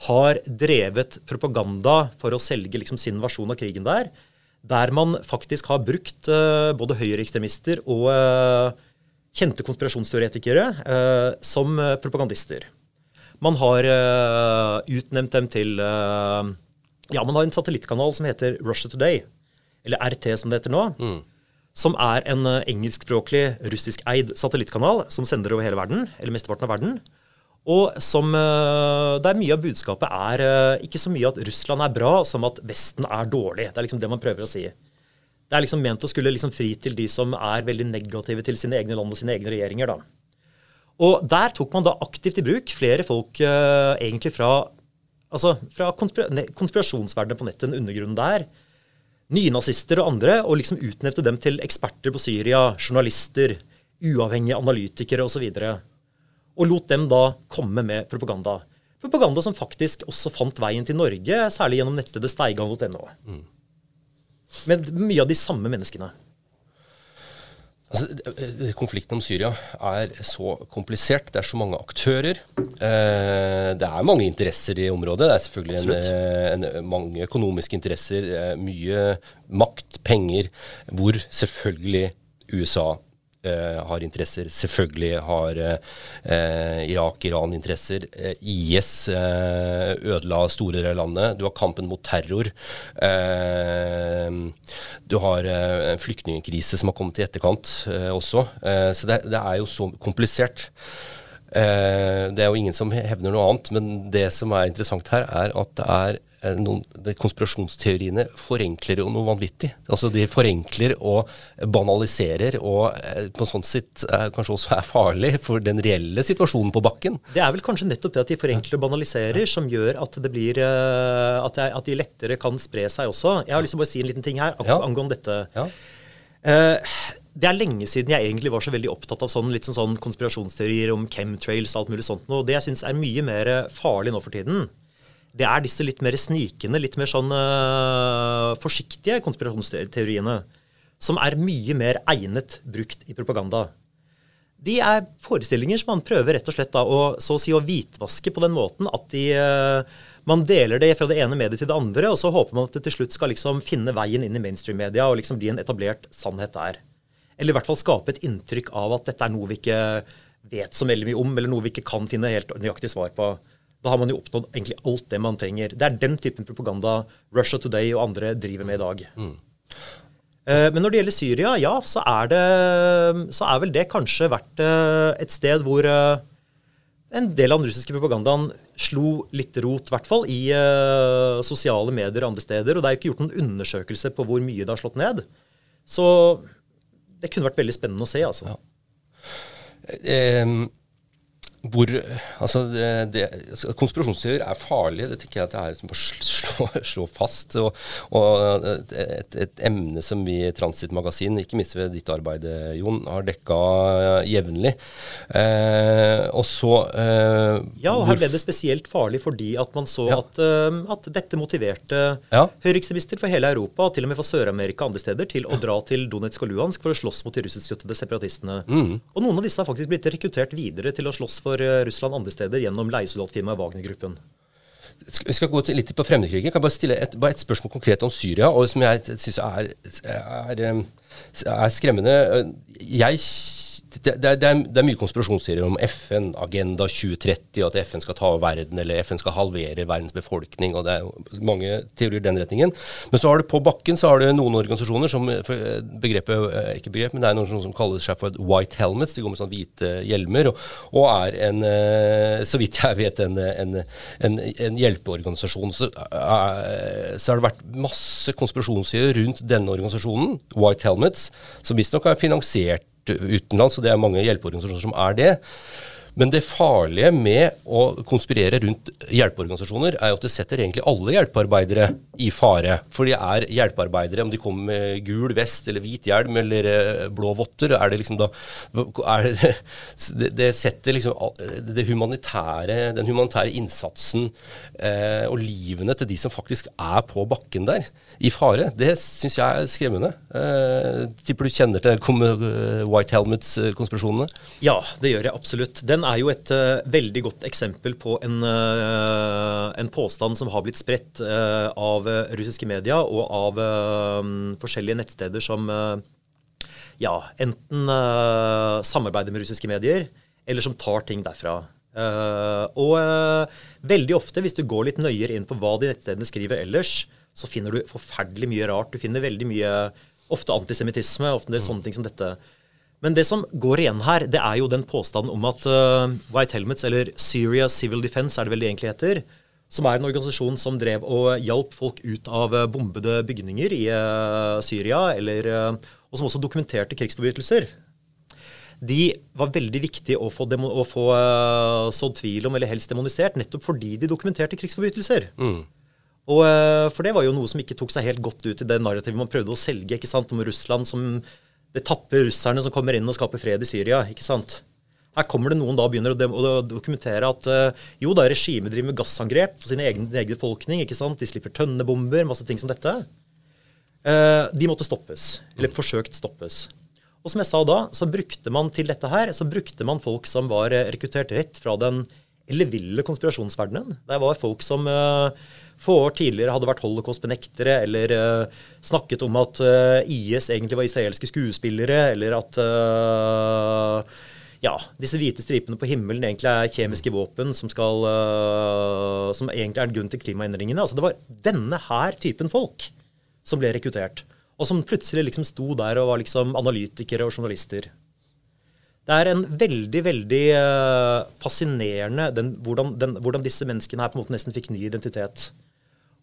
har drevet propaganda for å selge liksom, sin versjon av krigen der. Der man faktisk har brukt både høyreekstremister og kjente konspirasjonsteoretikere som propagandister. Man har utnevnt dem til Ja, man har en satellittkanal som heter Russia Today eller RT som det heter nå, mm. som er en uh, engelskspråklig russiskeid satellittkanal som sender over hele verden, eller mesteparten av verden. Og som, uh, der mye av budskapet er uh, ikke så mye at Russland er bra, som at Vesten er dårlig. Det er liksom det man prøver å si. Det er liksom ment å skulle liksom fri til de som er veldig negative til sine egne land og sine egne regjeringer. da. Og der tok man da aktivt i bruk flere folk egentlig fra, altså fra konspirasjonsverdenen på nettet, den undergrunnen der, nynazister og andre, og liksom utnevnte dem til eksperter på Syria, journalister, uavhengige analytikere osv. Og, så og lot dem da komme med propaganda. Propaganda som faktisk også fant veien til Norge, særlig gjennom nettstedet steigan.no. Mm. Men mye av de samme menneskene. Altså, konflikten om Syria er så komplisert. Det er så mange aktører. Eh, det er mange interesser i området. Det er selvfølgelig en, eh, en, mange økonomiske interesser. Eh, mye makt, penger, hvor selvfølgelig USA har interesser. Selvfølgelig har uh, Irak, Iran interesser. Uh, IS ødela store deler av landet. Du har kampen mot terror. du har en flyktningkrise som har kommet i etterkant også. så det, det, er jo så komplisert. det er jo ingen som hevner noe annet, men det som er interessant her, er at det er Eh, noen, konspirasjonsteoriene forenkler jo noe vanvittig. Altså De forenkler og banaliserer, og eh, på sånn sett kanskje også er farlig for den reelle situasjonen på bakken. Det er vel kanskje nettopp det at de forenkler og banaliserer, som gjør at, det blir, eh, at, de lettere kan spre seg også. Jeg har lyst til å bare si en liten ting her angående dette. Ja. det er lenge siden jeg egentlig var så veldig opptatt av sånn, sånn, sånn konspirasjonsteorier om chemtrails og alt mulig sånt. noe. det jeg syns er mye mer farlig nå for tiden, det er disse litt mer snikende, litt mer sånn uh, forsiktige konspirasjonsteoriene som er mye mer egnet brukt i propaganda. De er forestillinger som man prøver rett og slett da, å, så å, si, å hvitvaske på den måten at de, uh, man deler det fra det ene mediet til det andre, og så håper man at det til slutt skal liksom finne veien inn i mainstream-media og liksom bli en etablert sannhet der. Eller i hvert fall skape et inntrykk av at dette er noe vi ikke vet så veldig mye om, eller noe vi ikke kan finne helt nøyaktig svar på. Da har man jo oppnådd egentlig alt det man trenger. Det er den typen propaganda Russia Today og andre driver med i dag. Mm. Eh, men når det gjelder Syria, ja, så er, det, så er vel det kanskje vært eh, et sted hvor eh, en del av den russiske propagandaen slo litt rot, i hvert fall i sosiale medier og andre steder. Og det er jo ikke gjort noen undersøkelse på hvor mye det har slått ned. Så det kunne vært veldig spennende å se, altså. Ja. Um hvor Altså, det, altså, konspirasjonsteorier er farlige. Det tenker jeg at det er liksom å slå, slå fast. Og, og et, et, emne som vi i Transit Magasin, ikke minst ved ditt arbeid, Jon, har dekka jevnlig. Eh, og så eh, Ja, og her ble det spesielt farlig fordi at man så ja. at, uh, at, dette motiverte ja. høyreekstremister fra hele Europa, og til og med fra Sør-Amerika og andre steder, til å dra til Donetsk og Luhansk for å slåss mot de russiskstøttede separatistene. Mm. Og noen av disse har faktisk blitt rekruttert videre til å slåss for for eh, Russland andre steder gjennom leiesoldatfirmaet Wagner-gruppen. Vi skal gå litt på fremmedkrigen. Jeg kan bare stille et, bare et spørsmål konkret om Syria, og som jeg syns er, er, er, skremmende. Jeg det, det, er, det, er, mye konspirasjonsteorier om FN, Agenda 2030, og at FN skal ta over verden, eller FN skal halvere verdens befolkning, og det er mange teorier i den retningen. Men så har du på bakken så har du noen organisasjoner som begrepet, eh, ikke begrep, men det er noen som kaller seg for White Helmets. De går med sånn hvite hjelmer, og, og, er en, eh, så vidt jeg vet, en, en, en, en hjelpeorganisasjon. Så, eh, så, har det vært masse konspirasjonsteorier rundt denne organisasjonen, White Helmets, som visstnok er finansiert utenlands, og det er mange hjelpeorganisasjoner som er det. Men det farlige med å konspirere rundt hjelpeorganisasjoner, er jo at det setter egentlig alle hjelpearbeidere i fare. For de er hjelpearbeidere, om de kommer med gul vest eller hvit hjelm eller eh, blå votter. er Det liksom da, er det, det, setter liksom det humanitære, den humanitære innsatsen eh, og livene til de som faktisk er på bakken der, i fare. Det syns jeg er skremmende. Eh, tipper du kjenner til eh, White Helmets-konspirasjonene? Ja, det gjør jeg absolutt. Den den er jo et uh, veldig godt eksempel på en, uh, en, påstand som har blitt spredt uh, av russiske media og av forskjellige nettsteder som ja, enten samarbeider med russiske medier, eller som tar ting derfra. og veldig ofte, hvis du går litt nøyere inn på hva de nettstedene skriver ellers, så finner du forferdelig mye rart. Du finner veldig mye ofte antisemittisme, ofte en del sånne ting som dette. Men det som går igjen her, det er jo den påstanden om at uh, White Helmets, eller Syria Civil Defense er det vel det egentlig heter, som er en organisasjon som drev og hjalp folk ut av uh, bombede bygninger i uh, Syria, eller, og som også dokumenterte krigsforbrytelser. De var veldig viktige å få, demo, å få sådd tvil om, eller helst demonisert, nettopp fordi de dokumenterte krigsforbrytelser. Mm. Og, eh, for det var jo noe som ikke tok seg helt godt ut i det narrativet man prøvde å selge ikke sant, om Russland som det tapper russerne som kommer inn og skaper fred i Syria. ikke sant? Her kommer det noen da begynner å, dokumentere at uh, jo da, regimet driver med gassangrep på sin egen, egen befolkning. ikke sant? De slipper tønnebomber, masse ting som dette. Uh, de måtte stoppes. Eller forsøkt stoppes. Og som jeg sa da, så brukte man til dette her, så brukte man folk som var rekruttert rett fra den elleville konspirasjonsverdenen. Det var folk som uh, få år tidligere hadde vært holocaust-benektere, eller uh, snakket om at uh, IS egentlig var israelske skuespillere, eller at uh, ja, disse hvite stripene på himmelen egentlig er kjemiske våpen som, skal, som egentlig er en grunn til klimaendringene. Altså Det var denne her typen folk som ble rekruttert, og som plutselig liksom sto der og var liksom analytikere og journalister. Det er en veldig veldig fascinerende den, hvordan, den, hvordan, disse menneskene her på en måte nesten fikk ny identitet.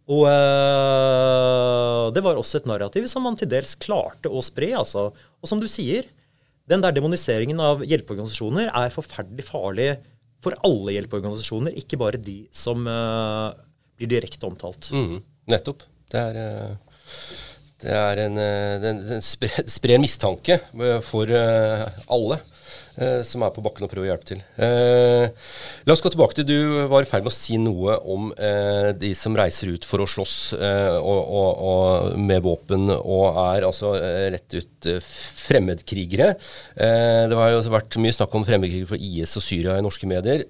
Og øh, det var også et narrativ som man til dels klarte å spre. altså. Og som du sier, den der demoniseringen av hjelpeorganisasjoner er forferdelig farlig for alle hjelpeorganisasjoner, ikke bare de som øh, blir direkte omtalt. Mm, nettopp. Det er, øh, det en, den, den sprer mistanke for alle. Eh, som er på bakken og prøver å hjelpe til. Eh, la oss gå tilbake til Du var i ferd med å si noe om eh, de som reiser ut for å slåss eh, og, og, og med våpen, og er altså eh, rett ut eh, fremmedkrigere. det har jo vært mye snakk om fremmedkrigere for IS og Syria i norske medier.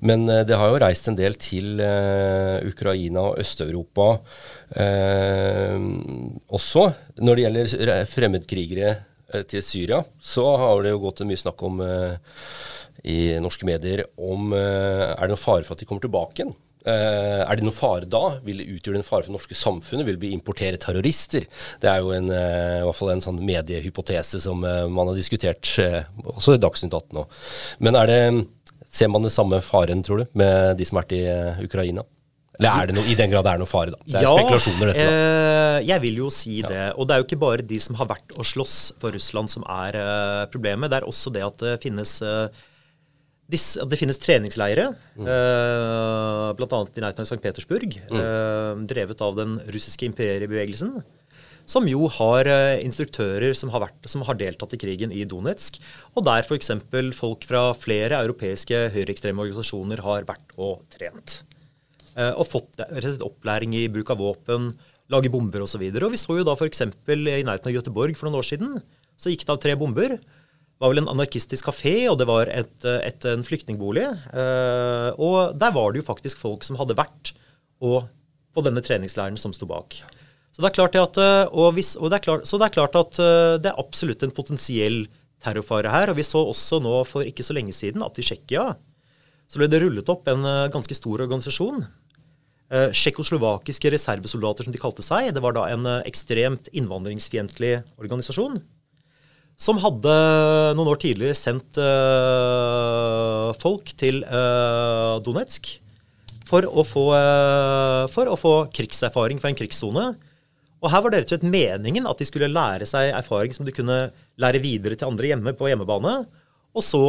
men det har jo reist en del til Ukraina og Øst-Europa også, når det gjelder fremmedkrigere til Syria, så har det jo gått mye snakk om uh, i norske medier om uh, Er det noen fare for at de kommer tilbake igjen? Er det noen fare da? Vil det utgjøre en fare for det norske samfunnet? Vil vi importere terrorister? Det er jo en, i hvert fall en sånn mediehypotese som man har diskutert også i Dagsnytt 18 nå. Men det, ser man det samme faren, tror du, med de som har vært i Ukraina? Eller er det noe, i den grad det er noe fare, da? Det er ja, spekulasjoner, dette. da. Eh, jeg vil jo si det. Og det er jo ikke bare de som har vært og slåss for Russland som er uh, problemet. Det er også det at det finnes uh, det finnes treningsleire, mm. bl.a. i nærheten av St. Petersburg, mm. drevet av den russiske imperiebevegelsen. Som jo har instruktører som har, vært, som har, deltatt i krigen i Donetsk. Og der f.eks. folk fra flere europeiske høyreekstreme organisasjoner har vært og trent. Eh, og fått opplæring i bruk av våpen, lage bomber osv. Og, og vi så jo da f.eks. i nærheten av Göteborg for noen år siden, så gikk det av tre bomber. Det var vel en anarkistisk kafé, og det var et, et, en flyktningbolig. Eh, og der var det jo faktisk folk som hadde vært og, på denne treningsleiren som sto bak. Så det er klart at, og hvis, det er klart, så det er klart at det er absolutt en potensiell terrorfare her. Og vi så også nå for ikke så lenge siden at i Tsjekkia så ble det rullet opp en ganske stor organisasjon Tsjekkoslovakiske reservesoldater, som de kalte seg. Det var da en uh, ekstremt innvandringsfiendtlig organisasjon. Som hadde noen år tidligere sendt uh, folk til Donetsk for å, få, for å få krigserfaring fra en krigssone. Og her var det rett og slett meningen at de skulle lære seg erfaring som de kunne lære videre til andre hjemme på hjemmebane, og så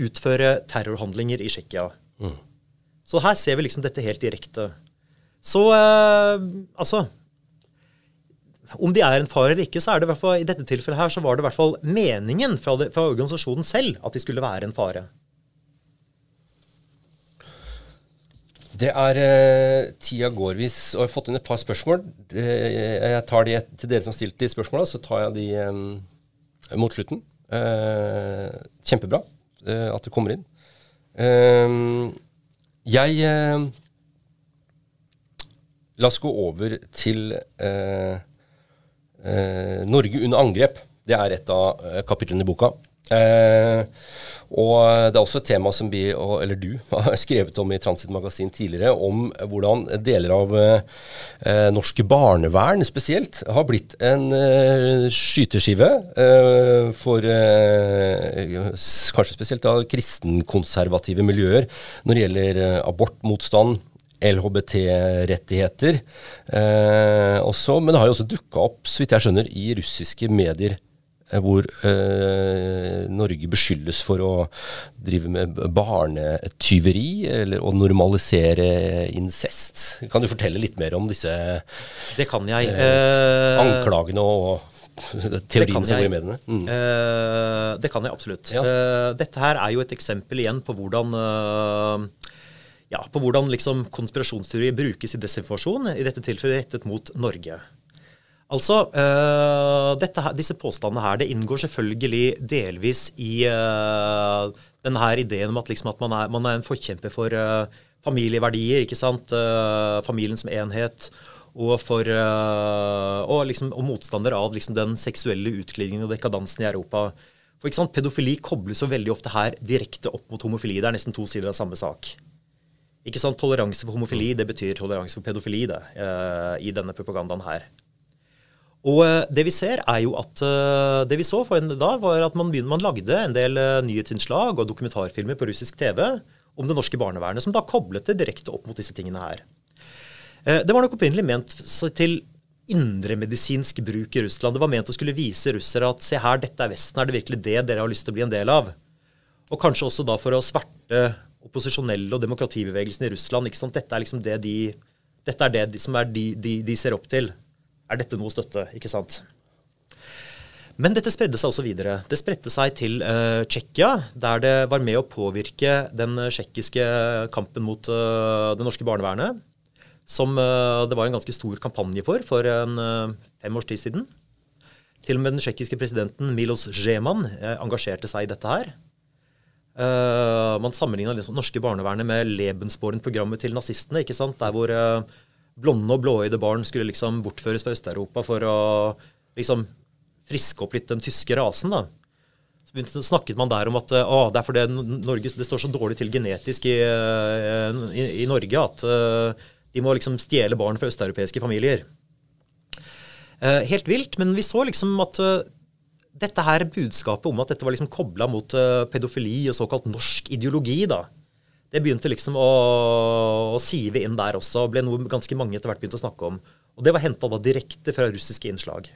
utføre terrorhandlinger i Tsjekkia. Mm. Så her ser vi liksom dette helt direkte. Så eh, altså Om de er en far eller ikke, så er det i dette tilfellet her, så var det i hvert fall meningen fra, det, fra organisasjonen selv at de skulle være en fare. Det er eh, Tida går hvis Og jeg har fått inn et par spørsmål. Eh, jeg tar de til dere som stilte de spørsmåla, så tar jeg de eh, mot slutten. Eh, kjempebra eh, at det kommer inn. Eh, jeg eh, La oss gå over til eh, eh, Norge under angrep. Det er et av eh, kapitlene i boka. Eh, og det er også et tema som vi, eller du, har skrevet om i Transit Magasin tidligere, om hvordan deler av eh, norsk barnevern spesielt har blitt en eh, skyteskive eh, for eh, kanskje spesielt av kristenkonservative miljøer når det gjelder eh, abortmotstand. LHBT-rettigheter. Eh, men det har jo også dukka opp, så vidt jeg skjønner, i russiske medier hvor eh, Norge beskyldes for å drive med barnetyveri eller å normalisere incest. Kan du fortelle litt mer om disse Det kan jeg. eh, anklagene og teoriene som går i mediene? Mm. Eh, det kan jeg absolutt. Ja. Eh, dette her er jo et eksempel igjen på hvordan ja, på hvordan liksom konspirasjonsteori brukes i desinformasjon, i dette tilfellet rettet mot Norge. Altså, uh, dette, Disse påstandene her, det inngår selvfølgelig delvis i uh, denne her ideen om at, liksom, at man, er, man, er, en forkjemper for uh, familieverdier, ikke sant? familien som enhet. Og, for, og, liksom, og motstander av liksom, den seksuelle utglidningen og dekadansen i Europa. For ikke sant, Pedofili kobles jo veldig ofte her direkte opp mot homofili. Det er nesten to sider av samme sak. Ikke sant, Toleranse for homofili det betyr toleranse for pedofili det, i denne propagandaen her. Og eh, det vi ser er jo at eh, det vi så for en da, var at man, man lagde en del eh, nyhetsinnslag og dokumentarfilmer på russisk TV om det norske barnevernet, som da koblet det direkte opp mot disse tingene her. Det var nok opprinnelig ment til indremedisinsk bruk i Russland. Det var ment å skulle vise russere at se her, dette er Vesten, er det virkelig det dere har lyst til å bli en del av? Og kanskje også da for å sverte opposisjonelle og demokratibevegelsen i Russland. ikke sant? Dette er liksom det de, dette er det som er de, de, de ser opp til er dette noe å støtte. ikke sant? Men dette spredde seg også videre. Det spredte seg til uh, Tsjekkia, der det var med å påvirke den tsjekkiske kampen mot uh, det norske barnevernet. Som uh, det var en ganske stor kampanje for for en fem års tid siden. Til og med den tsjekkiske presidenten Milos Zeman engasjerte seg i dette her. man sammenligna liksom norske barnevernet med Lebensborn-programmet til nazistene. ikke sant? Der hvor blonde og blåøyde barn skulle liksom bortføres fra Øst-Europa for å liksom friske opp litt den tyske rasen. da. Så snakket man der om at å, det er fordi Norge, det står så dårlig til genetisk i, i, i Norge at uh, de må liksom stjele barn fra østeuropeiske familier. Uh, helt vilt, men vi så liksom at uh, dette her budskapet om at dette var liksom kobla mot pedofili og såkalt norsk ideologi, da, det begynte liksom å, å, sive inn der også, og ble noe ganske mange etter hvert begynte å snakke om. Og det var henta direkte fra russiske innslag.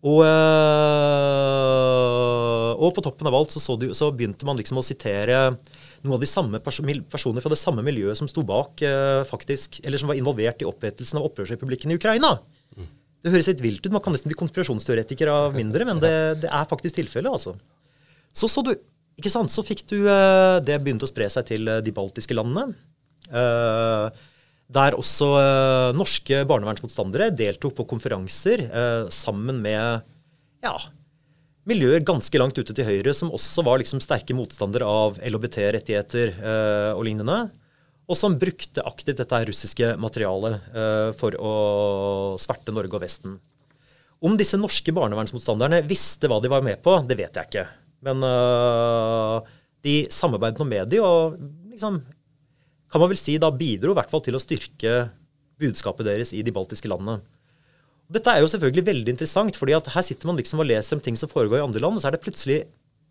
Og, øh, og, på toppen av alt så, så, du, så, begynte man liksom å sitere noen av de samme personer fra det samme miljøet som sto bak, øh, faktisk, eller som var involvert i opprettelsen av opprørsrepublikken i Ukraina. Det høres litt vilt ut. Man kan nesten bli konspirasjonsteoretiker av mindre, men det, det er faktisk tilfellet, altså. Så så du ikke sant? Så fikk du eh, Det begynte å spre seg til eh, de baltiske landene. Eh, der også norske barnevernsmotstandere deltok på konferanser sammen med ja, miljøer ganske langt ute til høyre, som også var liksom sterke motstandere av LHBT-rettigheter og lignende. Og som brukte aktivt dette russiske materialet for å sverte Norge og Vesten. Om disse norske barnevernsmotstanderne visste hva de var med på, det vet jeg ikke. Men uh, de samarbeidet nå med de, og liksom, kan man vel si da bidro i hvert fall til å styrke budskapet deres i de baltiske landene. Dette er jo selvfølgelig veldig interessant, fordi at her sitter man liksom og leser om ting som foregår i andre land, og så er det plutselig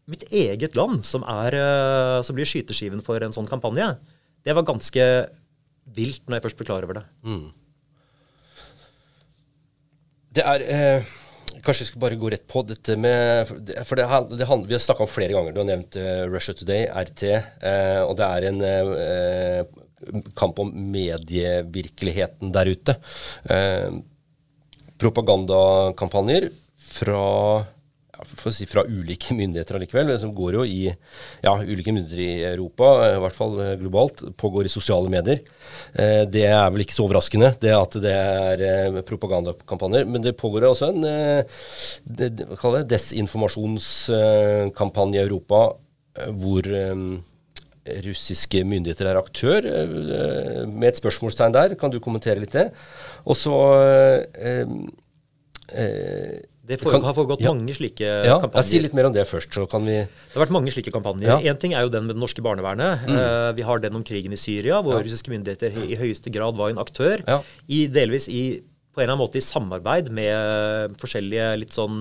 mitt eget land som, er, uh, som blir skyteskiven for en sånn kampanje. Det var ganske vilt når jeg først ble klar over det. Mm. Det er eh Kanskje vi skal bare gå rett på dette med For det, det, Vi har snakka om flere ganger. Du har nevnt uh, Russia Today, RT. Uh, og det er en uh, kamp om medievirkeligheten der ute. propagandakampanjer fra for å si, fra ulike myndigheter allikevel, som går jo i ja, ulike myndigheter i Europa, i hvert fall eh, globalt, pågår i sosiale medier. Eh, det er vel ikke så overraskende, det at det er eh, propagandakampanjer. Men det pågår også en eh, det, det, desinformasjonskampanje i Europa eh, hvor eh, russiske myndigheter er aktør, med et spørsmålstegn der. Kan du kommentere litt det? Og så det for, kan, har foregått ja. mange slike ja, kampanjer. Si litt mer om det først, så kan vi Det har vært mange slike kampanjer. Én ja. ting er jo den med det norske barnevernet. Mm. Uh, vi har den om krigen i Syria, hvor russiske myndigheter i høyeste grad var en aktør. I, delvis i, på en eller annen måte i samarbeid med forskjellige litt sånn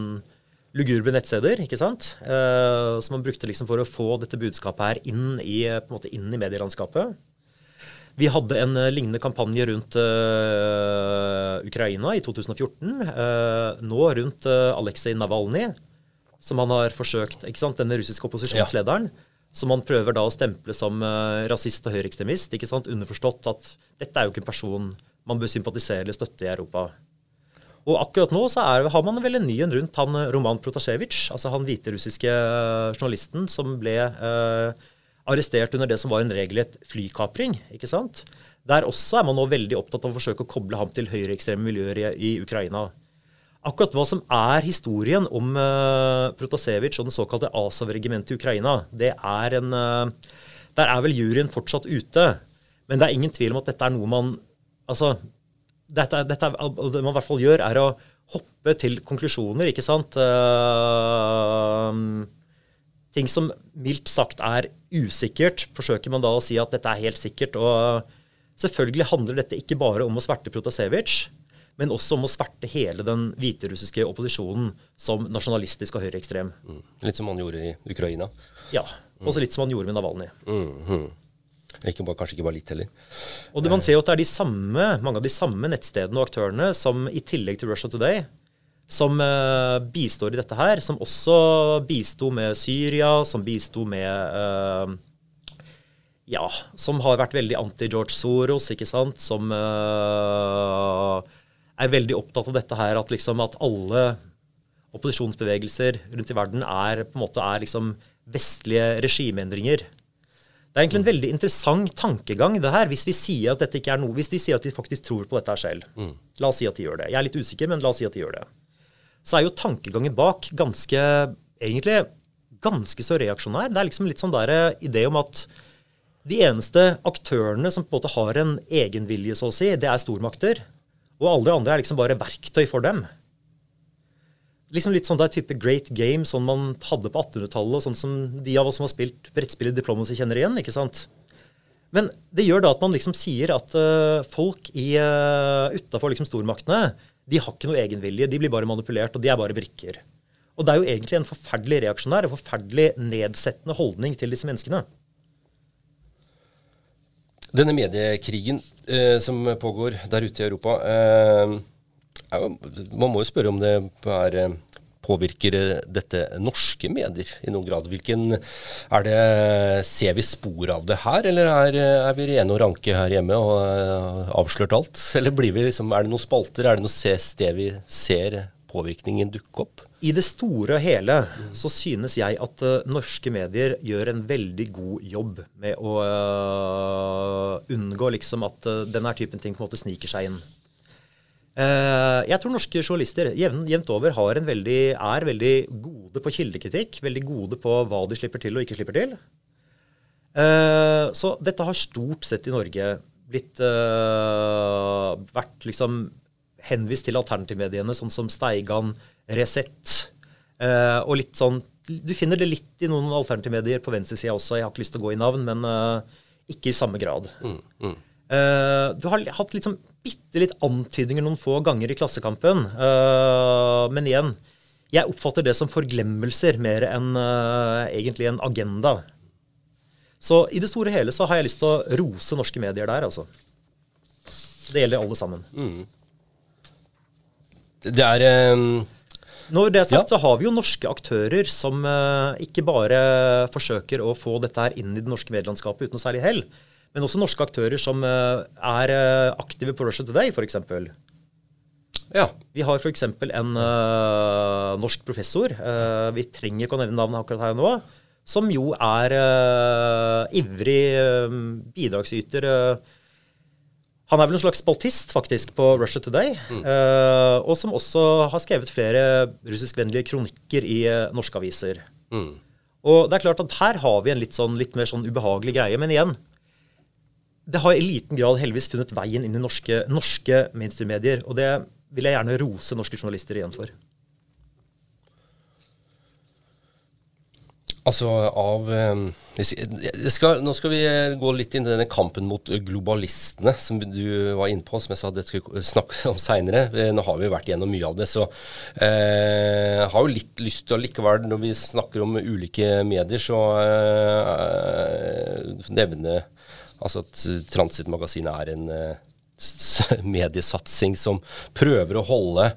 lugubre nettsteder, ikke sant? Uh, som man brukte liksom for å få dette budskapet her inn i, måte inn i medielandskapet. Vi hadde en uh, lignende kampanje rundt uh, Ukraina i 2014. Uh, nå rundt Aleksej Navalnyj, som han har forsøkt ikke sant, Denne russiske opposisjonslederen. Som han prøver da å stemple som uh, rasist og høyreekstremist. ikke sant, Underforstått at dette er jo ikke en person man bør sympatisere eller støtte i Europa. Og akkurat nå så er, har man vel en ny en rundt han eh, Roman Protasjevitsj, altså han hviterussiske eh, journalisten som ble uh, arrestert under det som var en regelrett flykapring. ikke sant? Der også er man nå veldig opptatt av å forsøke å koble ham til høyreekstreme miljøer i, i, Ukraina. Akkurat hva som er historien om uh, Protasevitsj og den såkalte Azov-regimentet i Ukraina, det er en uh, Der er vel juryen fortsatt ute. Men det er ingen tvil om at dette er noe man Altså, dette, dette, det man i hvert fall gjør, er å hoppe til konklusjoner, ikke sant? Uh, ting som mildt sagt er usikkert, forsøker man da å si at dette er helt sikkert. Og selvfølgelig handler dette ikke bare om å sverte Protasevitsj, men også om å sverte hele den hviterussiske opposisjonen som nasjonalistisk og høyreekstrem. Mm. Litt som man gjorde i Ukraina? Ja. Også litt som man gjorde med Navalny. Mm -hmm. Ikke bare, kanskje ikke bare litt heller. Og det, Man ser jo at det er de samme, mange av de samme nettstedene og aktørene som i tillegg til Russia Today, som uh, bistår i dette her. Som også bisto med Syria, som bisto med uh, Ja, som har vært veldig anti-George Soros, ikke sant. Som uh, er veldig opptatt av dette her, at liksom at alle opposisjonsbevegelser rundt i verden er på en måte er liksom vestlige regimeendringer. Det er egentlig en veldig interessant tankegang, det her, hvis vi sier at dette ikke er noe, hvis de sier at de faktisk tror på dette her selv. Mm. La oss si at de gjør det. Jeg er litt usikker, men la oss si at de gjør det. Så er jo tankegangen bak ganske egentlig ganske så reaksjonær. Det er liksom litt sånn der eh, idé om at de eneste aktørene som på en måte har en egenvilje, så å si, det er stormakter. Og alle andre er liksom bare verktøy for dem liksom litt sånn der type great game, sånn man hadde på 1800-tallet, og sånn som de av oss som har spilt brettspillet Diplomacy, kjenner igjen. ikke sant? Men det gjør da at man liksom sier at uh, folk i, uh, utafor liksom stormaktene de har ikke noe egenvilje. De blir bare manipulert, og de er bare brikker. Og det er jo egentlig en forferdelig reaksjonær en forferdelig nedsettende holdning til disse menneskene. Denne mediekrigen eh, som pågår der ute i Europa eh, man må jo spørre om det er eh, påvirker dette norske medier i noen grad? Hvilken, det, ser vi spor av det her, eller er, er vi rene og ranke her hjemme og uh, avslørt alt? Eller vi liksom, er det noen spalter, er det noe sted vi ser påvirkningen dukke opp? I det store og hele så synes jeg at uh, norske medier gjør en veldig god jobb med å uh, unngå liksom at denne typen ting på en måte sniker seg inn. Eh, jeg tror norske journalister jevnt over veldig, er veldig gode på kildekritikk. Veldig gode på hva de slipper til og ikke slipper til. Eh, så dette har stort sett i Norge blitt uh, vært liksom henvist til alternativmediene, sånn som Steigan, Resett og litt sånn Du finner det litt i noen alternativmedier på venstresida også. Jeg har ikke lyst til å gå i navn, men ikke i samme grad. Mm, mm. Uh, du har hatt liksom bitte litt antydninger noen få ganger i Klassekampen. Uh, men igjen, jeg oppfatter det som forglemmelser mer enn uh, egentlig en agenda. Så i det store og hele så har jeg lyst til å rose norske medier der, altså. Det gjelder alle sammen. Mm. Det er um når det er sagt, ja. så har vi jo norske aktører som uh, ikke bare forsøker å få dette her inn i det norske medielandskapet uten noe særlig hell, men også norske aktører som eh, er eh, aktive på Russia Today, f.eks. Ja. Vi har f.eks. en uh, norsk professor, uh, vi trenger ikke å nevne navnet akkurat her nå, som jo er uh, ivrig bidragsyter. han er vel en slags spaltist faktisk på Russia Today, mm. og som også har skrevet flere russiskvennlige kronikker i norske aviser. Mm. Og det er klart at her har vi en litt, sånn, litt mer sånn ubehagelig greie. Men igjen, det har i liten grad heldigvis funnet veien inn i norske, norske mainstream-medier. Og det vil jeg gjerne rose norske journalister igjen for. Altså av ehm, skal, Nå skal vi gå litt inn i denne kampen mot globalistene som du var inne på, som jeg sa det skulle snakke om seinere. Eh, nå har vi vært gjennom mye av det, så eh, har jo litt lyst til å likevel, når vi snakker om ulike medier, så eh, nevne Altså at Transitmagasinet er en uh, mediesatsing som prøver å holde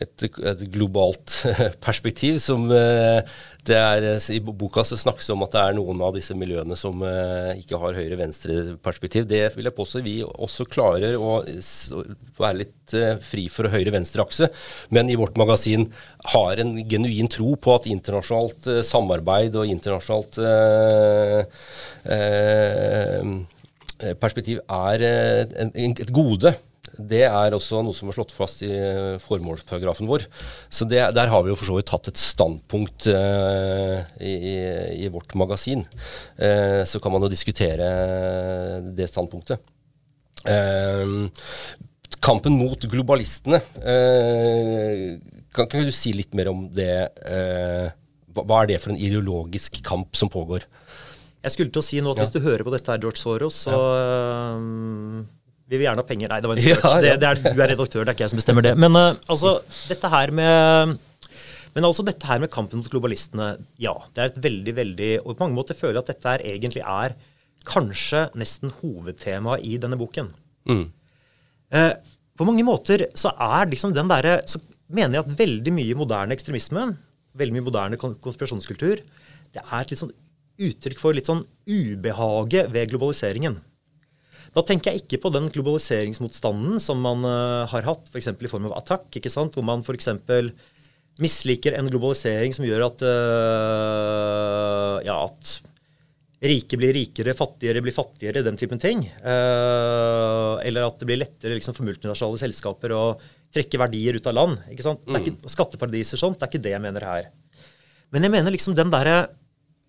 et, et, globalt perspektiv. som det er, I boka så snakkes det om at det er noen av disse miljøene som eh, ikke har høyre-venstre-perspektiv. Det vil jeg påstå vi også klarer å være litt eh, fri for høyre-venstre-akse, men i vårt magasin har en genuin tro på at internasjonalt samarbeid og internasjonalt perspektiv er et gode det er også noe som er slått fast i eh, formålsparagrafen vår. Så det, der har vi jo for så vidt tatt et standpunkt uh, i, i, vårt magasin. Uh, så kan man jo diskutere det standpunktet. Uh, kampen mot globalistene. kan kan du si litt mer om det? hva er det for en ideologisk kamp som pågår? Jeg skulle til å si nå at ja. Hvis du hører på dette, her, George Soros, så ja vi vil gjerne ha penger. Nei, det var en spøk. Ja, ja. Det, det er, du er redaktør, det er ikke jeg som bestemmer det. Men uh, altså, dette her med men altså dette her med kampen mot globalistene, ja. Det er et veldig, veldig Og på mange måter føler jeg at dette her egentlig er kanskje nesten hovedtemaet i denne boken. Mm. Eh, på mange måter så er liksom den derre Så mener jeg at veldig mye moderne ekstremisme, veldig mye moderne konspirasjonskultur, det er et litt sånn uttrykk for litt sånn ubehaget ved globaliseringen. Da tenker jeg ikke på den globaliseringsmotstanden som man uh, har hatt, f.eks. i form av attakk, hvor man f.eks. misliker en globalisering som gjør at, uh, ja, at rike blir rikere, fattigere blir fattigere, den typen ting. Uh, eller at det blir lettere liksom, for multinasjonale selskaper å trekke verdier ut av land. ikke sant? Det er ikke, mm. skatteparadiser sånt, det er ikke det jeg mener her. Men jeg mener liksom den derre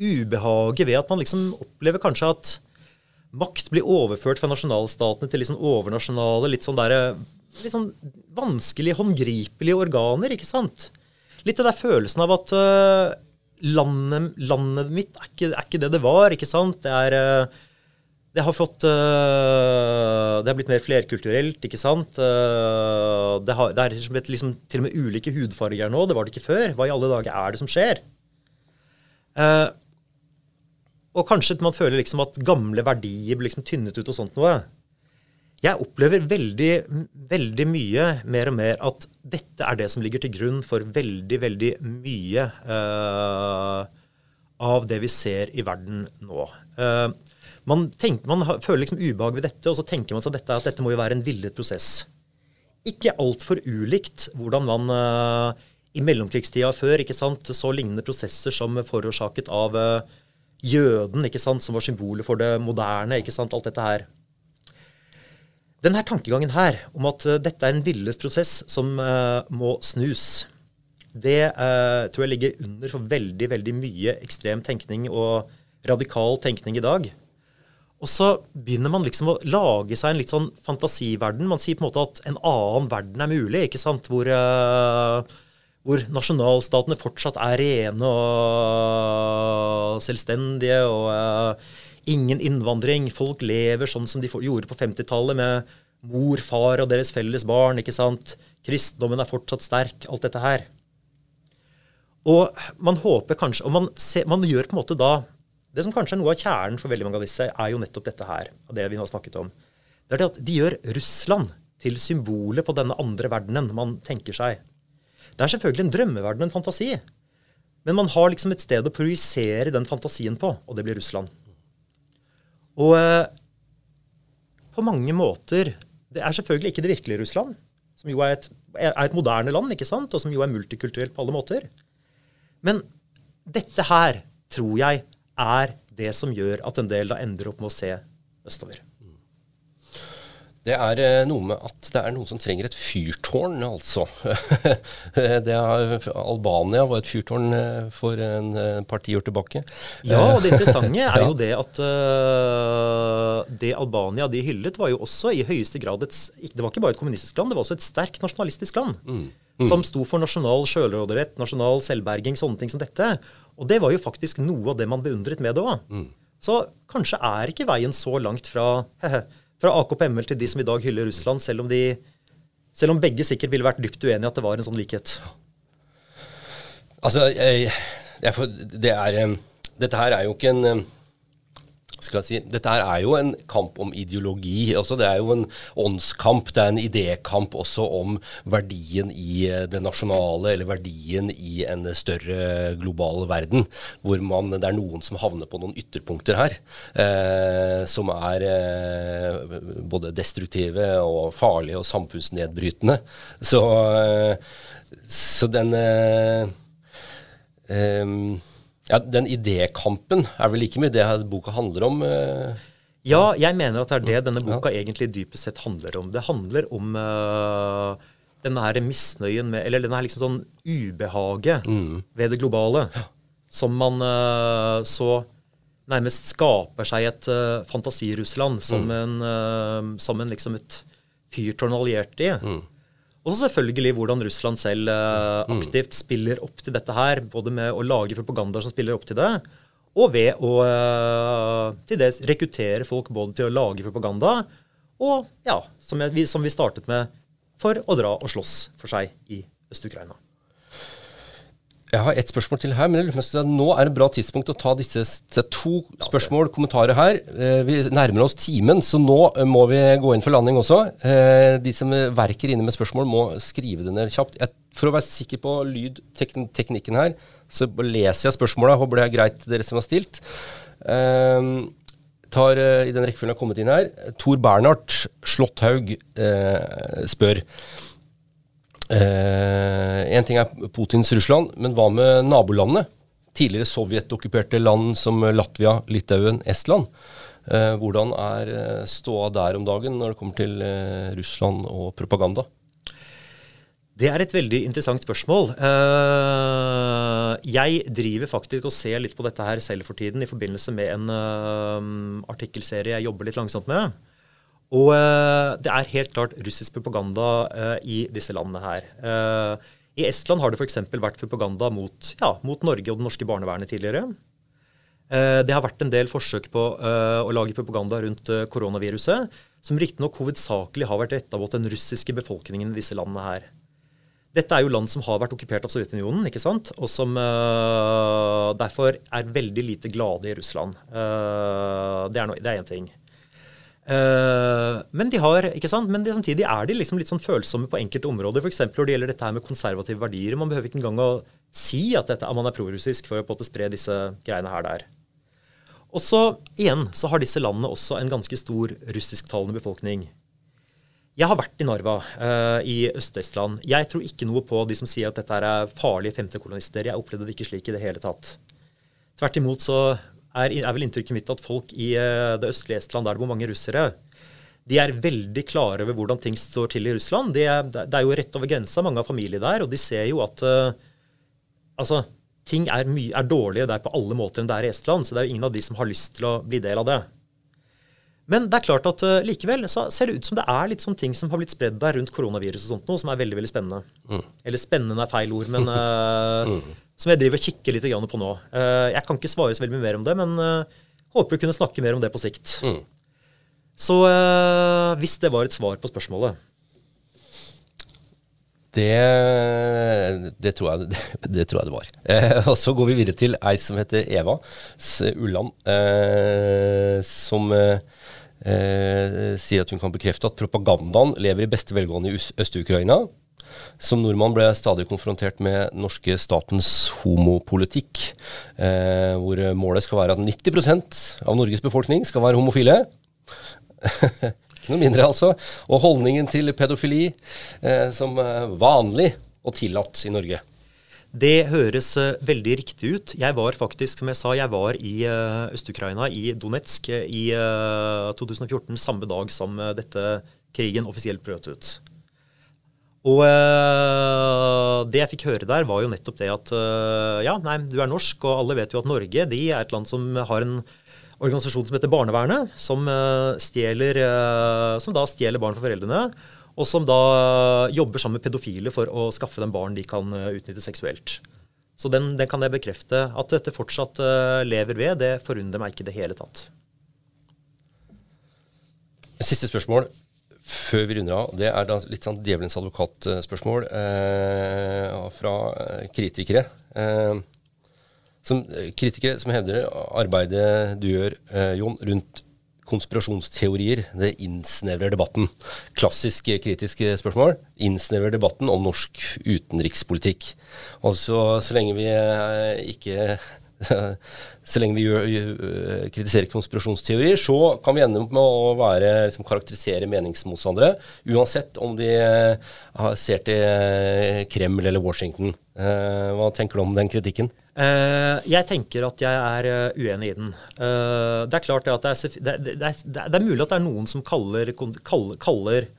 ubehaget ved at man liksom opplever kanskje at makt blir overført fra nasjonalstatene til liksom overnasjonale, litt sånn, der, litt sånn vanskelig håndgripelige organer. ikke sant? Litt av den følelsen av at uh, landet, landet, mitt er ikke, er ikke, det det var. ikke sant? Det er uh, det har fått Det har blitt mer flerkulturelt, ikke sant? Det, har, det, er liksom, til og med ulike hudfarger nå. Det var det ikke før. Hva i alle dager er det som skjer? Og kanskje man føler liksom at gamle verdier blir liksom tynnet ut og sånt noe. Jeg opplever veldig, veldig mye mer og mer at dette er det som ligger til grunn for veldig, veldig mye uh, av det vi ser i verden nå. Uh, man, tenker, man, føler liksom ubehag ved dette, og så tenker man seg dette, at dette må jo være en villet prosess. Ikke altfor ulikt hvordan man uh, i mellomkrigstida før ikke sant, så lignende prosesser som forårsaket av uh, jøden, ikke sant, som var symbolet for det moderne. ikke sant, Alt dette her. Denne tankegangen her, om at uh, dette er en villest prosess som uh, må snus, det uh, tror jeg ligger under for veldig, veldig mye ekstrem tenkning og radikal tenkning i dag. Og så begynner man liksom å lage seg en litt sånn fantasiverden. Man sier på en måte at en annen verden er mulig, ikke sant? Hvor uh, hvor nasjonalstatene fortsatt er rene og selvstendige, og uh, ingen innvandring. Folk lever sånn som de gjorde på 50-tallet, med mor, far og deres felles barn. ikke sant? Kristendommen er fortsatt sterk. Alt dette her. Og man håper kanskje, og man, ser, man gjør på en måte da Det som kanskje er noe av kjernen for veldig mange av disse, er jo nettopp dette her. av det vi nå har snakket om. Det er det at de gjør Russland til symbolet på denne andre verdenen man tenker seg. Det er selvfølgelig en drømmeverden en fantasi. Men man har liksom et sted å projisere den fantasien på, og det blir Russland. Og eh, på mange måter Det er selvfølgelig ikke det virkelige Russland, som jo er et, er et moderne land, ikke sant? og som jo er multikulturelt på alle måter. Men dette her tror jeg er det som gjør at en del da ender opp med å se østover. Det er eh, noe med at det er noen som trenger et fyrtårn, altså. det er, Albania var et fyrtårn eh, for en, en par tiår tilbake. Ja, og det interessante er jo det at uh, det Albania de hyllet, var jo også i høyeste grad et Det var ikke bare et kommunistisk land, det var også et sterkt nasjonalistisk land. Mm. Mm. Som sto for nasjonal sjølråderett, nasjonal selvberging, sånne ting som dette. Og det var jo faktisk noe av det man beundret med det òg. Mm. Så kanskje er ikke veien så langt fra fra AKP-ML til de som i dag hyller Russland, selv om, de, selv om begge sikkert ville vært dypt uenige at det var en sånn likhet? Altså, jeg, jeg det er Dette her er jo ikke en skal jeg si, Dette her er jo en kamp om ideologi. Også. Det er jo en åndskamp. Det er en idékamp også om verdien i eh, det nasjonale, eller verdien i en større global verden. Hvor man, det er noen som havner på noen ytterpunkter her. Eh, som er eh, både destruktive og farlige og samfunnsnedbrytende. Så, eh, så den eh, um, ja, Den idékampen er vel like mye det boka handler om? Uh, ja, jeg mener at det er det denne boka ja. egentlig dypest sett handler om. Det handler om uh, denne her misnøyen med Eller denne her liksom sånn ubehaget mm. ved det globale. Som man uh, så nærmest skaper seg et uh, fantasi-Russland som, mm. en, som en liksom et fyrtårn alliert i. Mm. Og så selvfølgelig hvordan Russland selv uh, aktivt spiller opp til dette her. Både med å lage propaganda som spiller opp til det, og ved å uh, til dels rekruttere folk både til å lage propaganda og, ja, som, jeg, som vi startet med, for å dra og slåss for seg i Øst-Ukraina. Jeg har ett spørsmål til her, men nå er det et bra tidspunkt å ta disse to spørsmål, kommentarer her. Eh, vi nærmer oss timen, så nå eh, må vi gå inn for landing også. Eh, de som verker inne med spørsmål, må skrive det ned kjapt. For å være sikker på lydteknikken her, så leser jeg spørsmålet. Håper det er greit, dere som har stilt. Tar i den rekkefølgen jeg har kommet inn her. Tor Bernhard Slåtthaug spør Eh, en ting er Putins Russland, men hva med nabolandene? Tidligere sovjetokkuperte land som Latvia, Litauen, Estland. Eh, hvordan er eh, ståa der om dagen når det kommer til eh, Russland og propaganda? Det er et veldig interessant spørsmål. Eh, jeg driver faktisk og ser litt på dette her selv for tiden i forbindelse med en artikkelserie jeg jobber litt langsomt med. Og eh, det er helt klart russisk propaganda eh, i disse landene her. Eh, I Estland har det f.eks. vært propaganda mot, ja, mot, Norge og det norske barnevernet tidligere. Det har vært en del forsøk på å lage propaganda rundt koronaviruset, som riktignok hovedsakelig har vært retta mot den russiske befolkningen i disse landene her. Dette er jo land som har vært okkupert av Sovjetunionen, ikke sant? og som derfor er veldig lite glade i Russland. Det er én ting. Uh, men de har, ikke sant? Men samtidig er de liksom litt sånn følsomme på enkelte områder. F.eks. når det gjelder dette her med konservative verdier. Man behøver ikke engang å si at, dette, at man er prorussisk for å på en måte spre disse greiene her der. Og så igjen så har disse landene også en ganske stor russisktalende befolkning. Jeg har vært i Narva uh, i Øst-Estland. Jeg tror ikke noe på de som sier at dette er farlige femtekolonister. Jeg opplevde det ikke slik i det hele tatt. Tvert imot så er, er, vel inntrykket mitt at folk i uh, det østlige Estland, der det bor mange russere, de er veldig klare over hvordan ting står til i Russland. De er, det er jo rett over grensa, mange av familier der, og de ser jo at uh, altså, ting er, mye, er dårlige der på alle måter enn det er i Estland. Så det er jo ingen av de som har lyst til å bli del av det. Men det er klart at uh, likevel så ser det ut som det er litt sånne ting som har blitt spredd der rundt koronavirus og sånt noe, som er veldig veldig spennende. Mm. Eller spennende er feil ord, men uh, mm som jeg driver og kikker litt på nå. Eh, jeg kan ikke svare så veldig mye mer om det, men eh, håper å kunne snakke mer om det på sikt. Mm. Så eh, hvis det var et svar på spørsmålet det, det, tror jeg, det, det, tror jeg det var. Eh, og Så går vi videre til ei som heter Eva Ulland, eh, som eh, sier at hun kan bekrefte at propagandaen lever i beste velgående i Øst-Ukraina. Som nordmann ble jeg stadig konfrontert med norske statens homopolitikk, eh, hvor målet skal være at 90% av Norges befolkning skal være homofile. Ikke noe mindre, altså. Og holdningen til pedofili eh, som vanlig og tillatt i Norge. Det høres uh, veldig riktig ut. Jeg var faktisk, som jeg sa, jeg var i uh, Øst-Ukraina, i Donetsk, i uh, 2014, samme dag som dette krigen offisielt brøt ut. Og øh, det jeg fikk høre der, var jo nettopp det at øh, ja, nei, du er norsk, og alle vet jo at Norge de er et land som har en organisasjon som heter Barnevernet, som, øh, stjeler, som da stjeler barn fra foreldrene. Og som da jobber sammen med pedofile for å skaffe dem barn de kan utnytte seksuelt. Så den, den kan jeg bekrefte. At dette fortsatt lever ved, det forundrer meg ikke i det hele tatt. Siste spørsmål før vi runder av, det er da litt sånn djevelens advokatspørsmål eh, fra kritikere. Eh, som eh, kritikere som hevder arbeidet du gjør, eh, Jon, rundt konspirasjonsteorier, det innsnevrer debatten. Klassisk eh, kritisk eh, spørsmål. Innsnevrer debatten om norsk utenrikspolitikk. Altså, så lenge vi eh, ikke så lenge vi gjør, gjør, kritiserer konspirasjonsteorier, så kan vi ende opp med å være, liksom, karakterisere meningsmotstandere, uansett om de uh, ser til Kreml eller Washington. Hva tenker du om den kritikken? Jeg tenker at jeg er uenig i den. Det er klart at det er, det, er, det er, mulig at det er noen som kaller, kaller, kaller,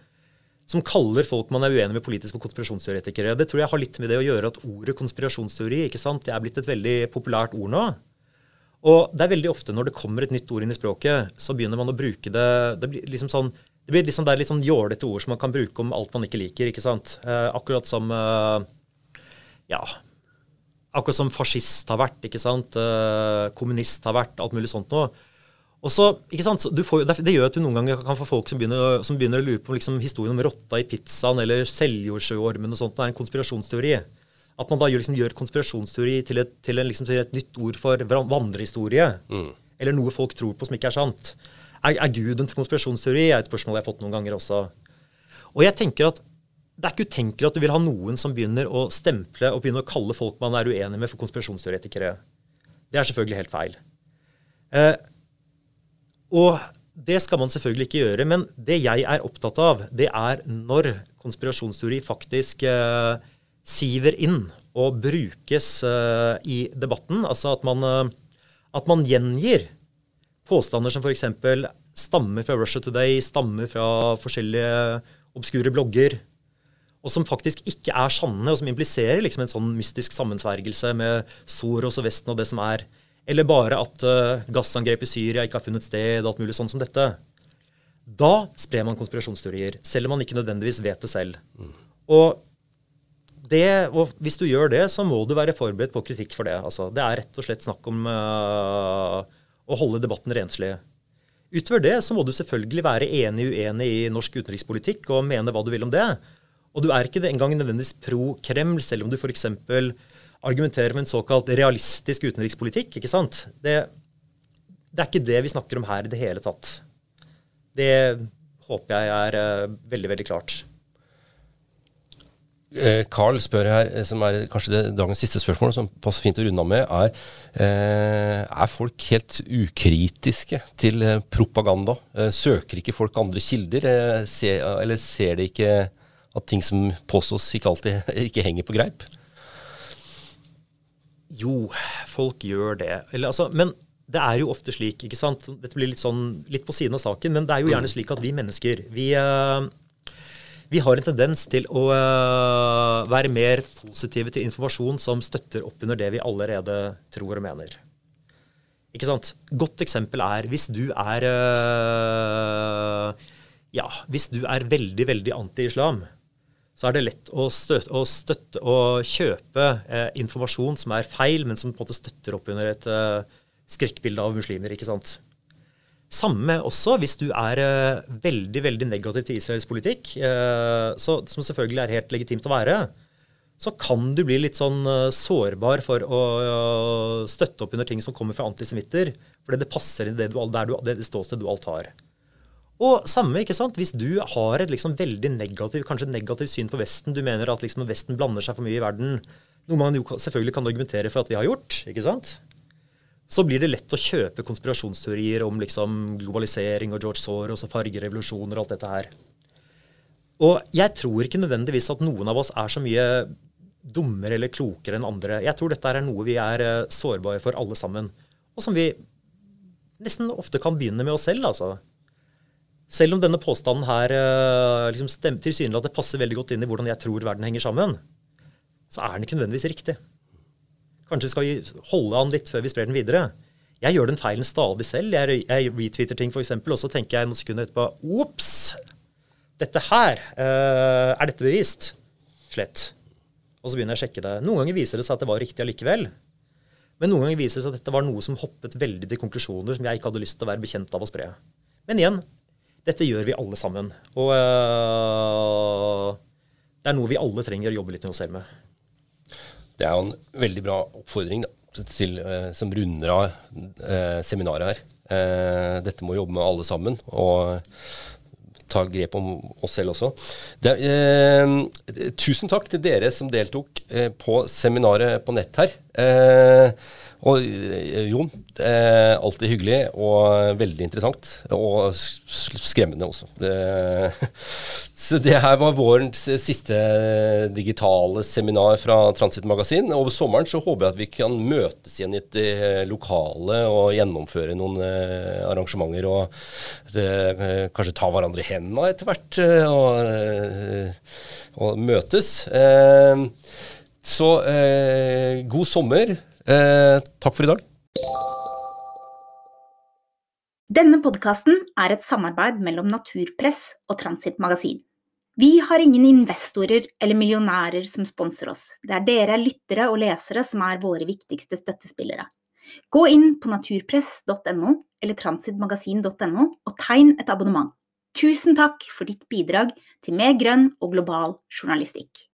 som kaller folk man er uenig med, politiske konspirasjonsteoretikere. Det tror jeg har litt med det å gjøre at ordet konspirasjonsteori ikke sant? Det er blitt et veldig populært ord nå. Og det er veldig ofte når det kommer et nytt ord inn i språket, så begynner man å bruke det Det blir liksom sånn det blir liksom, det er litt sånn jålete ord som man kan bruke om alt man ikke liker. ikke sant? akkurat som ja, Akkurat som fascist har vært, ikke sant? Eh, kommunist har vært, alt mulig sånt noe. Og så, ikke sant, får, Det gjør at du noen ganger kan få folk som begynner, som begynner å lure på liksom, historien om rotta i pizzaen eller Seljordsjøormen og sånt. Det er en konspirasjonsteori. At man da gjør, liksom, gjør konspirasjonsteori til et, til, en, liksom, til et, nytt ord for vandrehistorie. Mm. Eller noe folk tror på som ikke er sant. Er, er Gud en konspirasjonsteori? er et spørsmål jeg har fått noen ganger også. Og jeg tenker at det er ikke utenkelig at du vil ha noen som begynner å stemple og begynner å kalle folk man er uenig med, for konspirasjonsteoretikere. Det er selvfølgelig helt feil. Eh, og det skal man selvfølgelig ikke gjøre. Men det jeg er opptatt av, det er når konspirasjonsteori faktisk eh, siver inn og brukes eh, i debatten. Altså at man, eh, at man gjengir påstander som f.eks. stammer fra Russia Today, stammer fra forskjellige obskure blogger og som faktisk ikke er sanne, og som impliserer liksom en sånn mystisk sammensvergelse med Soros og Vesten og det som er. Eller bare at uh, gassangrep i Syria ikke har funnet sted, alt mulig sånn som dette. Da sprer man konspirasjonsteorier, selv om man ikke nødvendigvis vet det selv. Mm. Og, det, og, hvis du gjør det, så må du være forberedt på kritikk for det. Altså, det er rett og slett snakk om uh, å holde debatten renslig. Utover det så må du selvfølgelig være enig-uenig i norsk utenrikspolitikk og mene hva du vil om det. Og du er ikke engang nødvendigvis pro Kreml, selv om du f.eks. argumenterer med en såkalt realistisk utenrikspolitikk. ikke sant? Det, det, er ikke det vi snakker om her i det hele tatt. Det håper jeg er uh, veldig, veldig klart. Eh, Carl spør her, eh, som er kanskje det, dagens siste spørsmål, som passer fint å runde av med, er er folk helt ukritiske til propaganda? Søker ikke folk andre kilder, eller ser de ikke at ting som påstås, ikke alltid ikke henger på greip? Jo, folk gjør det. Eller, altså, men det er jo ofte slik, ikke sant Dette blir litt, sånn, litt på siden av saken, men det er jo gjerne slik at vi mennesker vi, uh, vi har en tendens til å uh, være mer positive til informasjon som støtter opp under det vi allerede tror og mener. Ikke sant? Godt eksempel er hvis du er uh, Ja, hvis du er veldig, veldig anti-islam, så er det lett å støtte, å støtte og kjøpe eh, informasjon som er feil, men som på en måte støtter opp under et eh, skrekkbilde av muslimer. ikke sant? Samme også hvis du er eh, veldig veldig negativ til Israels politikk, eh, så, som selvfølgelig er helt legitimt å være, så kan du bli litt sånn eh, sårbar for å støtte opp under ting som kommer fra antisemitter, fordi det passer inn det, du, du, det ståstedet du alt har. Og samme, ikke sant? Hvis du har et liksom veldig negativ, kanskje negativt syn på Vesten, du mener at liksom Vesten blander seg for mye i verden, noe man jo selvfølgelig kan argumentere for at vi har gjort, ikke sant? så blir det lett å kjøpe konspirasjonsteorier om liksom globalisering og George Soros og fargerevolusjoner og alt dette her. Og jeg tror ikke nødvendigvis at noen av oss er så mye dummere eller klokere enn andre. Jeg tror dette er noe vi er eh, sårbare for alle sammen, og som vi nesten ofte kan begynne med oss selv. altså. Selv om denne påstanden her liksom liksom tilsynelatende passer veldig godt inn i hvordan jeg tror verden henger sammen, så er den ikke nødvendigvis riktig. Kanskje skal vi holde an litt før vi sprer den videre. Jeg gjør den feilen stadig selv. Jeg, jeg retweeter ting f.eks., og så tenker jeg noen sekunder etterpå Ops! Dette her, uh, er dette bevist? Slett. Og så begynner jeg å sjekke det. Noen ganger viser det seg at det var riktig allikevel. Men noen ganger viser det seg at dette var noe som hoppet veldig til konklusjoner som jeg ikke hadde lyst til å være bekjent av å spre. Men igjen, dette gjør vi alle sammen. Og uh, det er noe vi alle trenger å jobbe litt med oss selv med. Det er jo en veldig bra oppfordring da, til, uh, som runder av uh, seminaret her. Dette må jobbe med alle sammen. og ta grep om oss selv også. Det, eh, tusen takk til dere som deltok eh, på seminaret på nett her. Eh, og eh, Jon, alltid hyggelig og veldig interessant. Og skremmende også. Det, så det her var vårens siste digitale seminar fra Transit Magasin. Over sommeren så håper jeg at vi kan møtes igjen i et eh, lokale og gjennomføre noen eh, arrangementer. Og det, kanskje ta hverandre i hendene etter hvert. Og, og møtes. Så god sommer. Eh, takk for i dag. Denne podkasten er et samarbeid mellom Naturpress og Transit Magasin. Vi har ingen investorer eller millionærer som sponser oss. Det er dere lyttere og lesere som er våre viktigste støttespillere. Gå inn på naturpress.no eller transitmagasin.no og tegn et abonnement. Tusen takk for ditt bidrag til mer grønn og global journalistikk.